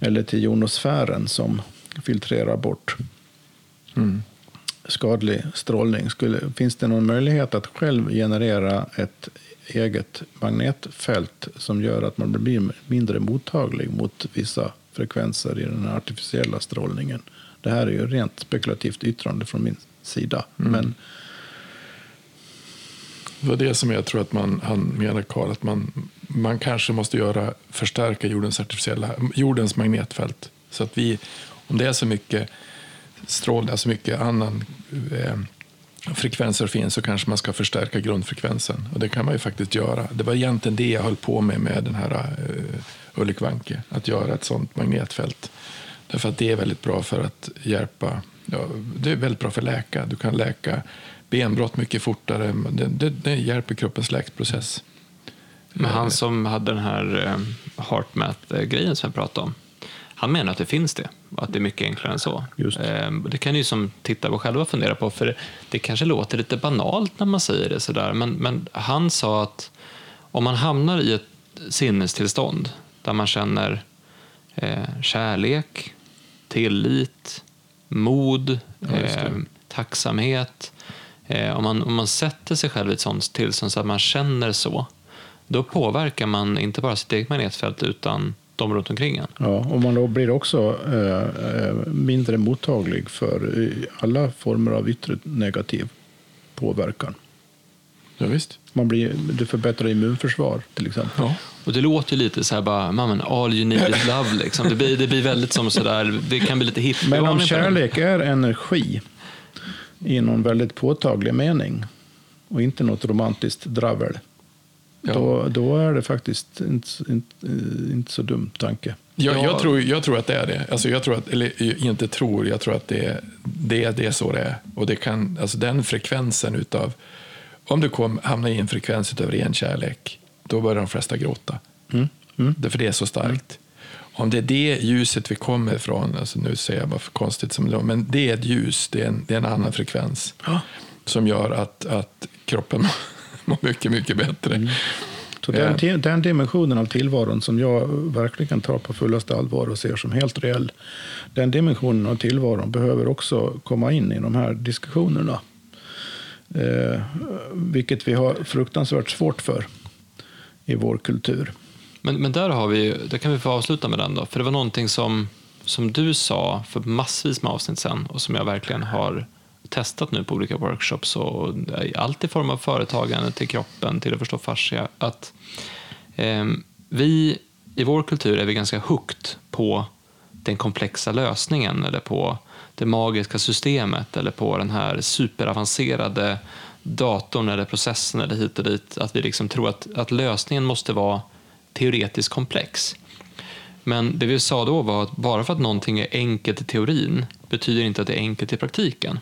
Eller till jonosfären som filtrerar bort. Mm skadlig strålning. Skulle, finns det någon möjlighet att själv generera ett eget magnetfält som gör att man blir mindre mottaglig mot vissa frekvenser i den artificiella strålningen? Det här är ju rent spekulativt yttrande från min sida. Mm. Men det var det som jag tror att man, han menar, Karl, att man, man kanske måste göra, förstärka jordens, artificiella, jordens magnetfält. Så att vi, om det är så mycket strålning, alltså mycket annan eh, frekvenser finns så kanske man ska förstärka grundfrekvensen. Och det kan man ju faktiskt göra. Det var egentligen det jag höll på med med den här eh, Ulrik Wanke, att göra ett sånt magnetfält. Därför att det är väldigt bra för att hjälpa, ja, det är väldigt bra för att läka. Du kan läka benbrott mycket fortare. Det, det, det hjälper kroppens läkprocess. Men han som hade den här eh, HeartMath-grejen som jag pratade om, han menar att det finns det och att det är mycket enklare än så. Just. Ehm, det kan ju som tittare själva fundera på, för det kanske låter lite banalt när man säger det sådär, men, men han sa att om man hamnar i ett sinnestillstånd där man känner eh, kärlek, tillit, mod, Ja, eh, tacksamhet. Eh, om, man, om man sätter sig själv i ett sånt tillstånd så att man känner så, då påverkar man inte bara sitt eget magnetfält utan de runt omkring en. Ja, och man då blir också eh, eh, mindre mottaglig för alla former av yttre negativ påverkan. Ja, visst. Man blir, du förbättrar immunförsvar till exempel. Ja. Och det låter ju lite så här bara, "Man, all you need is love liksom. Det blir, det blir väldigt som sådär, det kan bli lite hippie Men om kärlek är energi i någon väldigt påtaglig mening och inte något romantiskt dravel, Ja. då, då är det faktiskt inte, inte, inte så dum tanke. Jag, Ja. jag, tror, jag tror att det är det. Alltså jag tror att, eller inte tror, jag tror att det, det, det är så det är. Och det kan, alltså den frekvensen utav, om du kom, hamnar i en frekvens utav ren kärlek, då börjar de flesta gråta. Mm. Mm. Därför det är så starkt. Om det är det ljuset vi kommer ifrån, alltså nu säger jag bara för konstigt som det men det är ett ljus, det är en, det är en annan frekvens som gör att, att kroppen mår mycket, mycket bättre. Så den, Ja. ti- den dimensionen av tillvaron som jag verkligen tar på fullaste allvar och ser som helt reell, den dimensionen av tillvaron behöver också komma in i de här diskussionerna. Eh, vilket vi har fruktansvärt svårt för i vår kultur. Men, men där, har vi, där kan vi få avsluta med den då. För det var någonting som, som du sa för massvis med avsnitt sen och som jag verkligen har testat nu på olika workshops och eh, allt i form av företagande till kroppen till att förstå fascia. Att eh, vi i vår kultur är vi ganska hooked på den komplexa lösningen eller på det magiska systemet eller på den här superavancerade datorn eller processen eller hit och dit. Att vi liksom tror att, att lösningen måste vara teoretiskt komplex. Men det vi sa då var att bara för att någonting är enkelt i teorin betyder inte att det är enkelt i praktiken.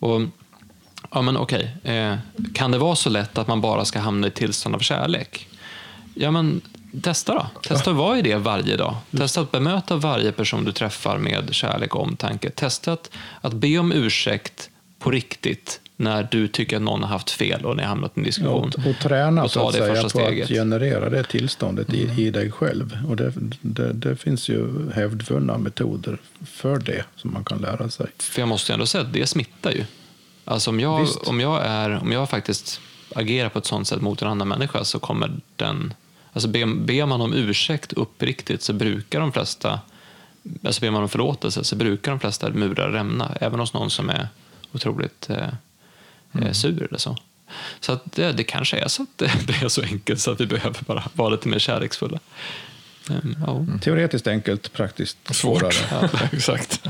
Och, ja men okej, eh, kan det vara så lätt att man bara ska hamna i ett tillstånd av kärlek? Ja men testa då. Testa att vara i det varje dag. Testa att bemöta varje person du träffar med kärlek och omtanke. Testa att, att be om ursäkt på riktigt när du tycker att någon har haft fel och ni har hamnat i en diskussion. Och, och träna Och så att säga på steget. att generera det tillståndet i, i dig själv. Och det, det, det finns ju hävdvunna metoder för det som man kan lära sig. För jag måste ändå säga att det smittar ju. Alltså om jag, Visst. om jag, är, om jag faktiskt agerar på ett sånt sätt mot en annan människa så kommer den... Alltså ber, ber man om ursäkt uppriktigt så brukar de flesta... Alltså ber man om förlåtelse så brukar de flesta murar rämna. Även hos någon som är otroligt eh, Mm. eh, sur eller så. Så att det, det kanske är så att det, det är så enkelt så att vi behöver bara vara lite mer kärleksfulla. Ehm, ja. Teoretiskt enkelt, praktiskt svårare. Svårt. Exakt.